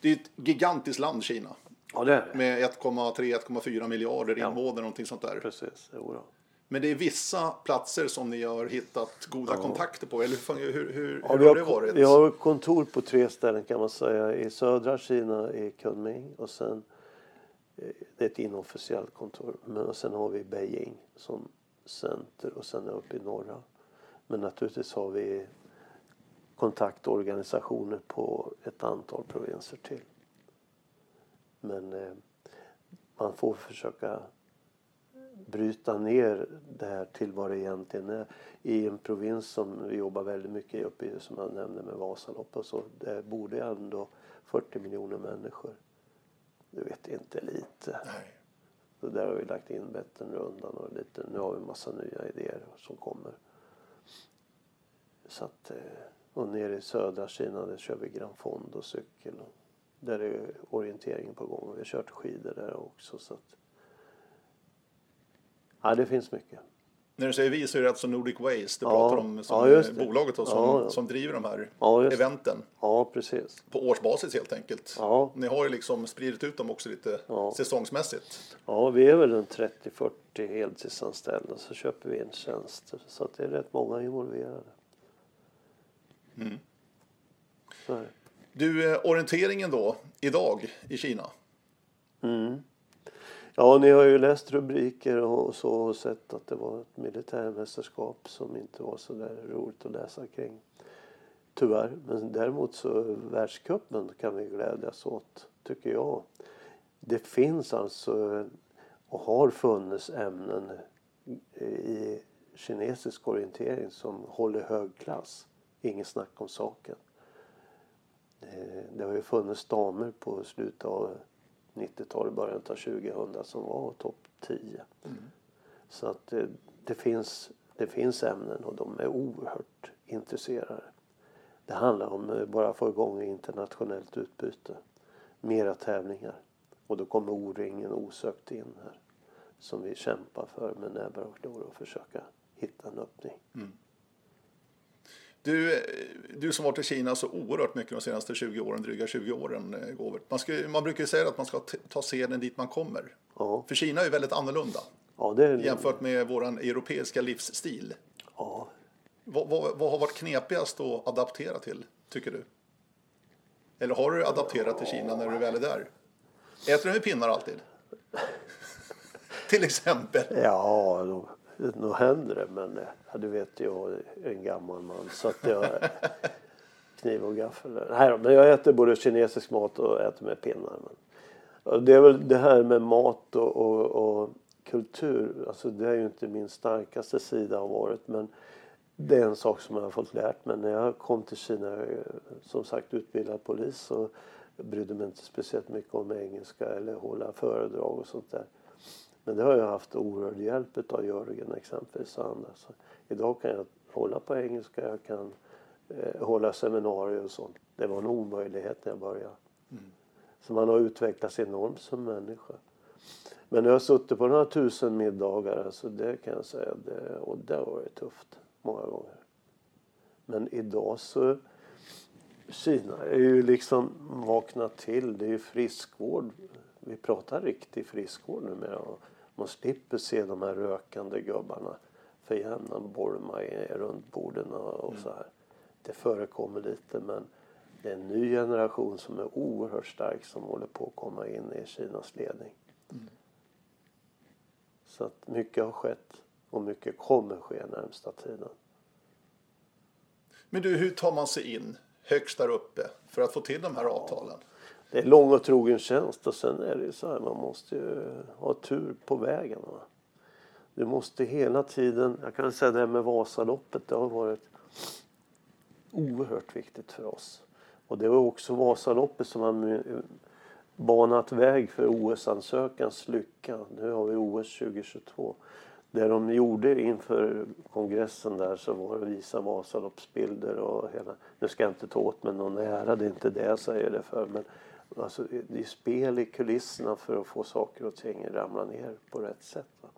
A: Det är ett gigantiskt land, Kina.
B: Ja det är det.
A: Med 1,3-1,4 miljarder
B: Ja.
A: invånare, någonting sånt där.
B: Precis, jo då.
A: Men det är vissa platser som ni har hittat goda kontakter på, eller hur, hur, hur,
B: Ja,
A: hur har
B: har,
A: det varit?
B: vi har kontor på tre ställen kan man säga. I södra Kina i Kunming och sen eh, det är ett inofficiellt kontor. Men och sen har vi Beijing som center och sen uppe i norra. Men naturligtvis har vi kontaktorganisationer på ett antal provinser till. Men eh, man får försöka bryta ner det här till vad det egentligen är. I en provins som vi jobbar väldigt mycket uppe i, som jag nämnde med Vasalopp och så, där borde ändå 40 miljoner människor. Du vet, inte lite.
A: Nej.
B: Så där har vi lagt in Vätternrundan och lite, nu har vi en massa nya idéer som kommer. Så att, eh, och nere i södra Kina där kör vi Gran Fondo cykel. Och där är orienteringen på gång. Vi har kört skidor där också. Så att, ja, det finns mycket.
A: När du säger vi så är det alltså Nordic Waste du
B: Ja,
A: pratar om som
B: ja,
A: bolaget och som,
B: Ja,
A: som driver de här eventen
B: Ja, precis.
A: på årsbasis helt enkelt.
B: Ja.
A: Ni har ju liksom spridit ut dem också lite säsongsmässigt.
B: Ja, vi är väl en 30-40 heltidsanställda så köper vi in tjänster. Så att det är rätt många involverade.
A: Mm. Du, eh, orienteringen då, idag i Kina.
B: Mm. Ja, ni har ju läst rubriker och så och sett att det var ett militärmästerskap som inte var så där roligt att läsa kring. Tyvärr. Men däremot så världscupen kan vi glädjas åt, tycker jag. Det finns alltså och har funnits ämnen i kinesisk orientering som håller hög klass. Inget snack om saken. Eh, det har ju funnits damer på slutet av 90-talet, början av 2000 som var topp 10. Så att det, det, finns, det finns ämnen och de är oerhört intresserade. Det handlar om att bara få igång internationellt utbyte. Mera tävlingar. Och då kommer O-ringen osökt in här. Som vi kämpar för med näbbar och klor och försöka hitta en öppning.
A: Du, eh, du som varit i Kina så oerhört mycket de senaste 20 åren, dryga 20 åren, eh, Govert. Man, ska, man brukar ju säga att man ska ta seden dit man kommer.
B: Ja,
A: För Kina är ju väldigt annorlunda
B: ja det är
A: jämfört med vår europeiska livsstil.
B: Ja,
A: Vad, vad, vad har varit knepigast att adaptera till, tycker du? Eller har du adapterat till Kina när du väl är där? Äter du med pinnar alltid? till exempel.
B: Ja, då händer det. Men eh, ja, du vet, jag är en gammal man. Så att jag kniv och gaffel. Nej, men jag äter både kinesisk mat och äter med pinnar. Men, det är väl det här med mat och, och, och kultur. Alltså det är ju inte min starkaste sida har varit. Men det är en sak som jag har fått lärt mig. När jag kom till Kina, är, som sagt utbildad polis. Så brydde mig inte speciellt mycket om engelska eller hålla föredrag och sånt där. Men det har jag haft oerhörd hjälp av Jörgen exempelvis och andra. Så idag kan jag hålla på engelska, jag kan eh, hålla seminarier och sånt. Det var en omöjlighet när jag började. Så man har utvecklats enormt som människa. Men jag har suttit på några tusen middagar, alltså det kan jag säga, det, och det har varit tufft många gånger. Men idag så Kina är ju liksom vaknat till. Det är ju friskvård. Vi pratar riktig friskvård numera. Man slipper se de här rökande gubbarna för jämna bolma i- runt borden och, och så här. Det förekommer lite men det är en ny generation som är oerhört stark som håller på att komma in i Kinas ledning. Så att mycket har skett och mycket kommer ske närmsta tiden.
A: Men du, hur tar man sig in högst där uppe för att få till de här avtalen?
B: Det är lång och trogen tjänst och sen är det ju så här, man måste ju ha tur på vägen. Va? Du måste hela tiden, jag kan säga det här med Vasaloppet, det har varit oerhört viktigt för oss. Och det var också Vasaloppet som har eh, banat väg för OS-ansökans lycka. Nu har vi OS 2022. Det de gjorde inför kongressen där så var att visa Vasaloppsbilder och hela. Nu ska jag inte ta åt mig någon ära, det är inte det jag säger det för. Men alltså, det är spel i kulisserna för att få saker och ting att ramla ner på rätt sätt. Va?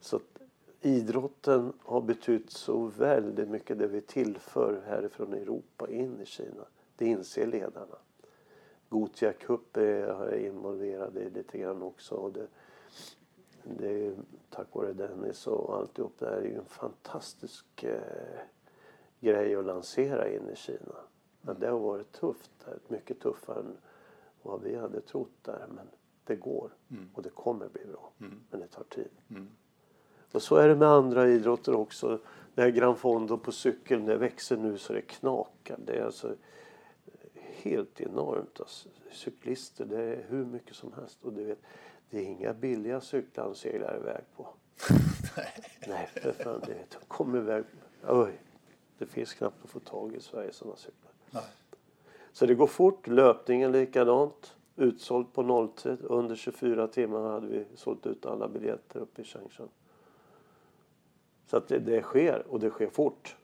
B: Så att idrotten har betytt så väldigt mycket det vi tillför härifrån Europa in i Kina. Det inser ledarna. Gothia Cup är jag involverad i lite grann också. Och det, det är ju tack vare Dennis och alltihop det här är ju en fantastisk eh, grej att lansera in i Kina. Men det har varit tufft, eh, mycket tuffare än vad vi hade trott där. Men det går och det kommer bli bra. Men det tar tid. Och så är det med andra idrotter också. Det här Gran Fondo på cykeln, det växer nu så det knakar. Det är alltså helt enormt. Alltså, cyklister, det är hur mycket som helst. Och du vet, det är inga billiga cyklar de seglar iväg på. Nej, för fan. Det, de kommer iväg. Oj, det finns knappt att få tag i Sverige sådana cyklar.
A: Nej.
B: Så det går fort. Löpningen likadant. Utsålt på nolltid. Under 24 timmar hade vi sålt ut alla biljetter uppe i Changchun. Så att det, det sker och det sker fort.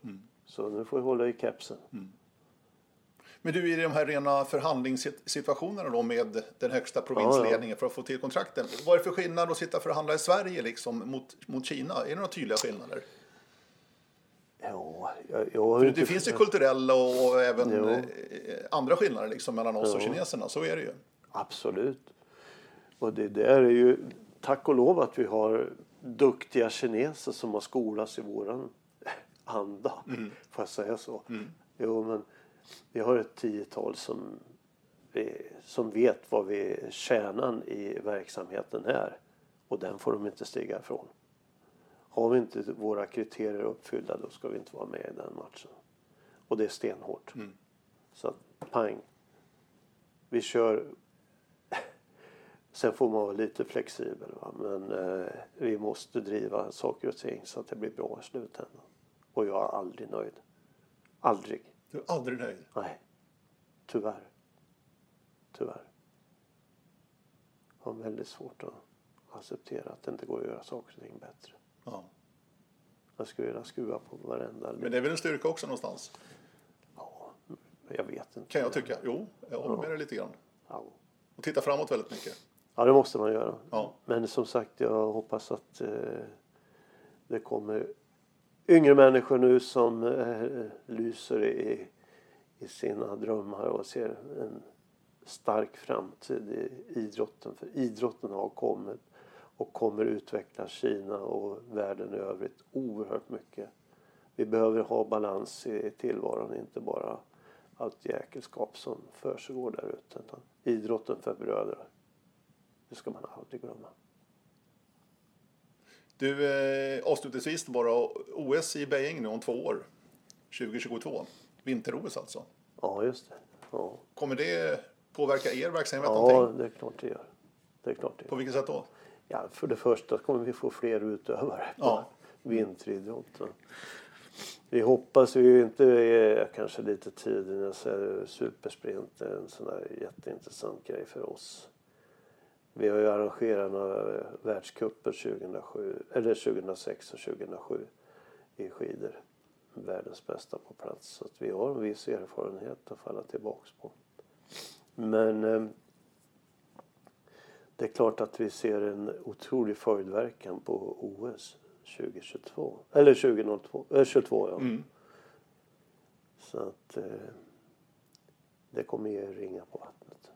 B: Så nu får vi hålla i kepsen.
A: Men du, i de här rena förhandlingssituationerna då med den högsta provinsledningen för att få till kontrakten. Vad är det för skillnad att sitta och förhandla i Sverige liksom mot, mot Kina? Är det några tydliga skillnader?
B: Ja, jag, jag
A: det finns ju kulturella och, och även
B: Jo.
A: eh, andra skillnader liksom mellan oss och
B: Jo.
A: kineserna. Så är det ju.
B: Absolut. Och det där är ju tack och lov att vi har duktiga kineser som har skolats i våran anda. Får jag säga så? Jo, men vi har ett tiotal som, vi, som vet vad vi kärnan i verksamheten är. Och den får de inte stiga ifrån. Har vi inte våra kriterier uppfyllda då ska vi inte vara med i den matchen. Och det är stenhårt. Så att, pang. Vi kör Sen får man vara lite flexibel. Va? Men eh, vi måste driva saker och ting så att det blir bra i slutändan. Och jag är aldrig nöjd. Aldrig.
A: Du är aldrig nöjd.
B: Nej. Tyvärr. Tyvärr. Jag har väldigt svårt att acceptera att det inte går att göra saker och ting bättre.
A: Ja.
B: Jag skulle vilja skruva på varenda
A: Men det är väl en styrka också någonstans?
B: Ja, jag vet inte.
A: Kan jag tycka. Jo, jag håller med dig lite grann.
B: Ja.
A: Och titta framåt väldigt mycket.
B: Ja, det måste man göra.
A: Ja.
B: Men som sagt, jag hoppas att eh, det kommer yngre människor nu som eh, lyser i, i sina drömmar och ser en stark framtid i idrotten. För idrotten har kommit och kommer utveckla Kina och världen i övrigt oerhört mycket. Vi behöver ha balans i tillvaron, inte bara allt jäkelskap som försiggår där ute. Idrotten för bröder. Det ska man aldrig glömma.
A: Du, eh, avslutningsvis bara OS i Beijing nu om två år. 2022. Vinter-OS alltså.
B: Ja, just det. Ja,
A: Kommer det påverka er verksamhet
B: ja
A: någonting?
B: det är klart det gör. Det är klart det
A: På
B: gör.
A: vilket sätt då?
B: Ja, för det första kommer vi få fler utövare på
A: Ja.
B: vinteridrott. Vi hoppas ju inte, är kanske lite tidigt, jag säger supersprint är en sån där jätteintressant grej för oss. Vi har ju arrangerat några världscuper 2007, eller 2006 och 2007 i skidor. Världens bästa på plats. Så att vi har en viss erfarenhet att falla tillbaks på. Men eh, det är klart att vi ser en otrolig följdverkan på OS 2022. Eller 2002, eh, 22 ja.
A: Mm.
B: Så att eh, det kommer ge ringa på vattnet.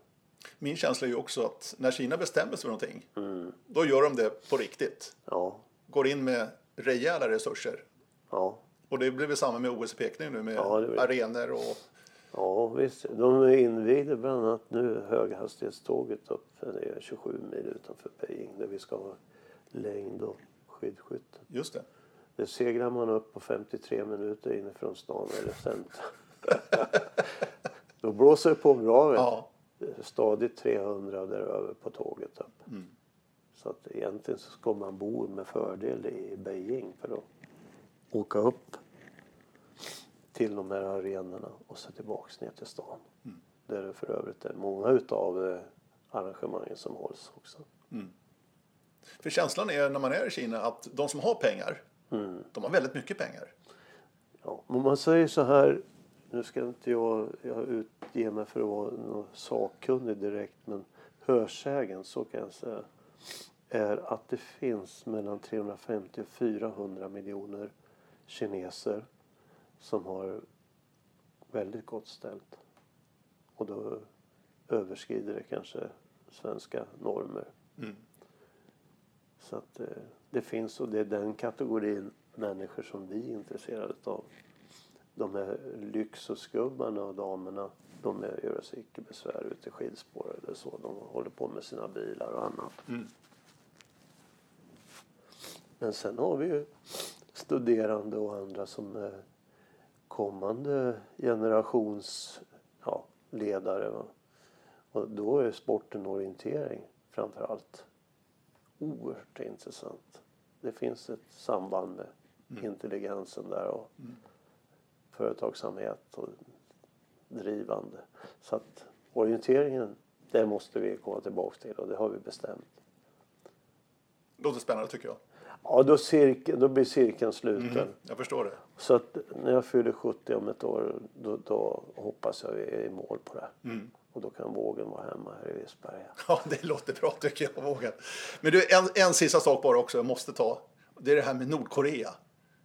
A: Min känsla är ju också att när Kina bestämmer sig för någonting,
B: Mm.
A: då gör de det på riktigt.
B: Ja,
A: Går in med rejäla resurser.
B: ja,
A: Och det blir väl samma med OS i Peking nu med
B: Ja,
A: arenor och
B: ja visst. De invigde bland annat nu höghastighetståget upp det är 27 mil utanför Beijing där vi ska ha längd och skidskytte.
A: just det.
B: Det seglar man upp på 53 minuter inifrån stan eller centrum. Då blåser det på bra.
A: Ja.
B: Stadigt 300 däröver på tåget upp. Så att egentligen så ska man bo med fördel i Beijing för att åka upp till de här arenorna och så tillbaks ner till stan. Där det för övrigt är många utav eh, arrangemangen som hålls också.
A: För känslan är när man är i Kina att de som har pengar,
B: Mm.
A: de har väldigt mycket pengar.
B: Ja, om man säger så här, nu ska inte jag, jag utge mig för att vara någon sakkunnig direkt, men hörsägen så kan jag säga är att det finns mellan 350 och 400 miljoner kineser som har väldigt gott ställt. Och då överskrider det kanske svenska normer.
A: Mm.
B: Så att eh, det finns och det är den kategorin människor som vi är intresserade av. De här lyxoskubbarna och damerna, de gör sig icke besvär ute i skidspår eller så. De håller på med sina bilar och annat.
A: Mm.
B: Men sen har vi ju studerande och andra som kommande generations ja, ledare. Va? Och då är sporten orientering framför allt oerhört intressant. Det finns ett samband med intelligensen där och företagsamhet. Och drivande. Så att orienteringen, det måste vi komma tillbaka till och det har vi bestämt.
A: Låter spännande tycker jag.
B: Ja, då, cirkeln, då blir cirkeln sluten.
A: Mm, jag förstår det.
B: Så att när jag fyller 70 om ett år då, då hoppas jag vi är i mål på det.
A: Mm.
B: Och då kan vågen vara hemma här i Visberga.
A: Ja, det låter bra tycker jag. Vågen. Men du, en, en sista sak bara också jag måste ta. Det är det här med Nordkorea.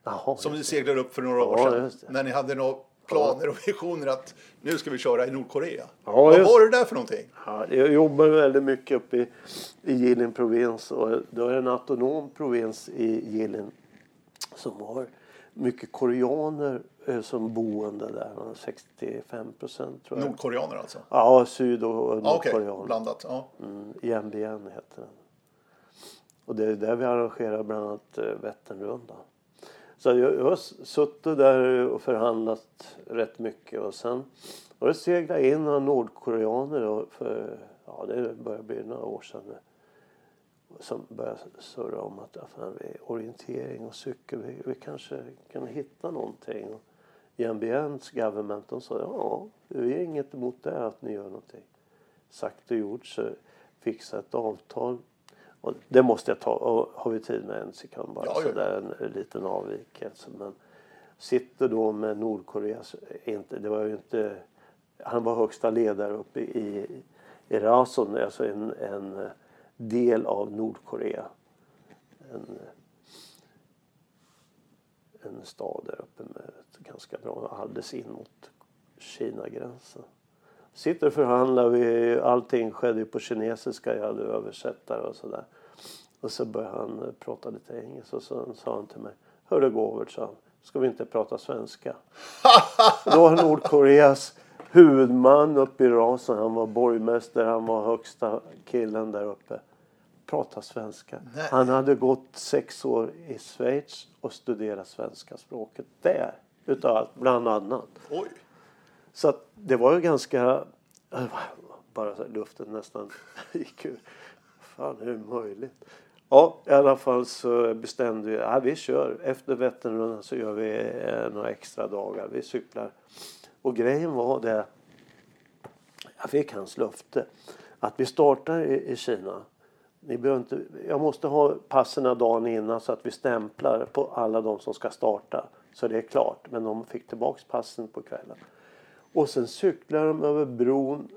B: Jaha,
A: Som du seglade upp för några år
B: Ja,
A: sedan. När ni hade några planer och visioner att nu ska vi köra i Nordkorea.
B: Ja,
A: Vad
B: just-
A: var det där för någonting?
B: Ja, jag jobbar väldigt mycket uppe i, i Jilin provins och då är det en autonom provins i Jilin som har mycket koreaner eh, som boende där. 65 procent tror jag.
A: Nordkoreaner alltså?
B: Ja, syd och
A: Ja, Okej,
B: nordkoreaner.
A: blandat. Ja.
B: Mm, IMBN heter den. Och det är där vi arrangerar bland annat eh, Vätternrundan. Så jag, jag har suttit där och förhandlat rätt mycket och sen har det seglat in några nordkoreaner då för, ja det börjar bli några år sedan nu. Som börjar surra om att fan, vi, orientering och cykel, vi, vi kanske kan hitta någonting. Och IMBNs government de sa ja, vi är inget emot det att ni gör någonting sagt och gjort så fixa ett avtal. Och det måste jag ta. Och har vi tid med en sekund bara.
A: Ja,
B: så
A: gör det.
B: där en, en liten avvikelse. Men sitter då med Nordkorea. så är Inte, det var ju inte, han var högsta ledare uppe i, i Rason. Alltså en, en del av Nordkorea. En, en stad där uppe med ett ganska bra alldeles in mot Kina-gränsen sitter och förhandlar. Vi, allting skedde ju på kinesiska. Jag hade översättare och sådär. Och så började han eh, prata lite engelska och så sa han till mig. Hörru Govert, sa han. Ska vi inte prata svenska? Då har Nordkoreas huvudman uppe i rasen. Han var borgmästare. Han var högsta killen där uppe. Prata svenska.
A: Nej.
B: Han hade gått sex år i Schweiz och studerat svenska språket där. Utav allt, bland annat.
A: Oj,
B: så att det var ju ganska... Äh, bara så här, luften nästan gick ur. Fan, hur är det möjligt? Ja, i alla fall så bestämde vi ja, vi kör. Efter Vätternrundan så gör vi eh, några extra dagar. Vi cyklar. Och grejen var det. Jag fick hans löfte. Att vi startar i, i Kina. Ni behöver inte, jag måste ha passen dagen innan så att vi stämplar på alla de som ska starta. Så det är klart. Men de fick tillbaks passen på kvällen. Och sen cyklar de över bron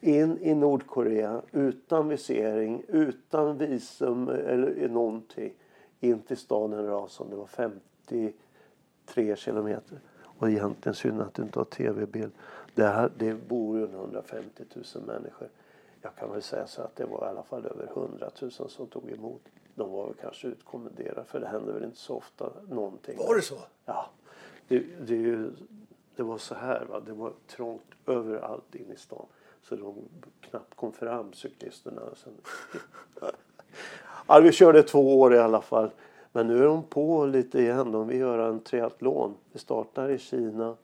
B: in i Nordkorea utan visering, utan visum eller någonting. In till staden Rason. Det var 53 kilometer. Och egentligen synd att du inte har tv-bild. Det, här, det bor ju 150 000 människor. Jag kan väl säga så att det var i alla fall över 100 000 som tog emot. De var väl kanske utkommenderade för det hände väl inte så ofta någonting.
A: var det så?
B: Ja, det, det, är ju, det var så här. Va? Det var trångt överallt inne i stan. Så de knappt kom fram, cyklisterna. Sen... ja, vi körde två år i alla fall. Men nu är de på lite igen. De vill göra en triathlon. Vi startar i Kina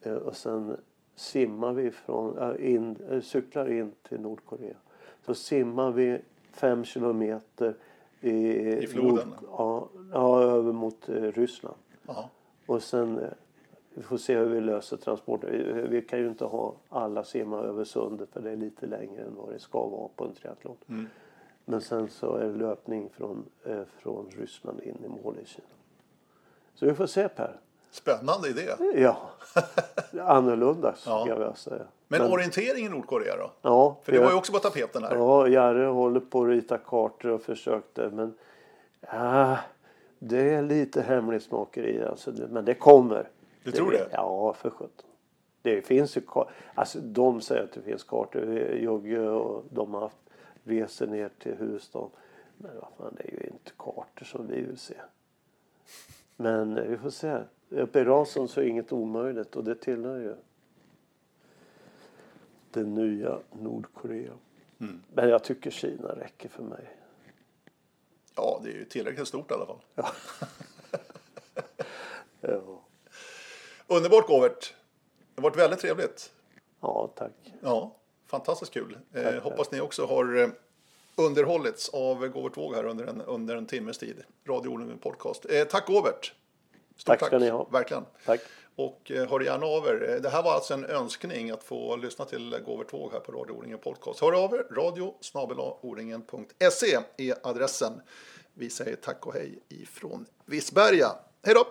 B: eh, och sen simmar vi från, äh, in, äh, cyklar in till Nordkorea. Så simmar vi fem kilometer i,
A: I floden?
B: ja, ja, över mot eh, Ryssland.
A: Ja.
B: Och sen eh, vi får se hur vi löser transporten. Vi, kan ju inte ha alla simma över sundet för det är lite längre än vad det ska vara på en triathlon.
A: Mm.
B: Men sen så är det löpning från, eh, från Ryssland in i mål i Kina. Så vi får se Per.
A: Spännande idé.
B: Ja, annorlunda
A: Ja.
B: jag vilja säga.
A: Men, orientering i Nordkorea då?
B: ja,
A: För det
B: jag-
A: var ju också på tapeten här.
B: Ja, Jarre håller på att rita kartor och försökte men ja, det är lite hemlighetsmakeri alltså. Men det kommer.
A: Du tror det?
B: Ja, för sjutton. Det finns ju. Alltså de säger att det finns kartor. Jogge och de har haft resor ner till huvudstaden. Men vad fan, det är ju inte kartor som vi vill se. Men eh, vi får se. Uppe i Rason så är inget omöjligt och det tillhör ju det nya Nordkorea.
A: Mm.
B: Men jag tycker Kina räcker för mig.
A: Ja, det är ju tillräckligt stort i alla fall.
B: Ja,
A: Underbart Govert. Det har varit väldigt trevligt.
B: ja tack.
A: Ja, fantastiskt kul. Eh,
B: Tack,
A: hoppas ni också har eh, underhållits av Govert Våg här under en, under en timmes tid. Radio Orden podcast. Eh, tack Govert. Stort
B: Tack ska ni ha.
A: Verkligen.
B: Tack.
A: Och eh, hör gärna av er. Det här var alltså en önskning att få lyssna till Gåvert Våg här på Radio O-ringen Podcast. Hör av er, radio är adressen. Vi säger tack och hej ifrån Visberga. Hej då!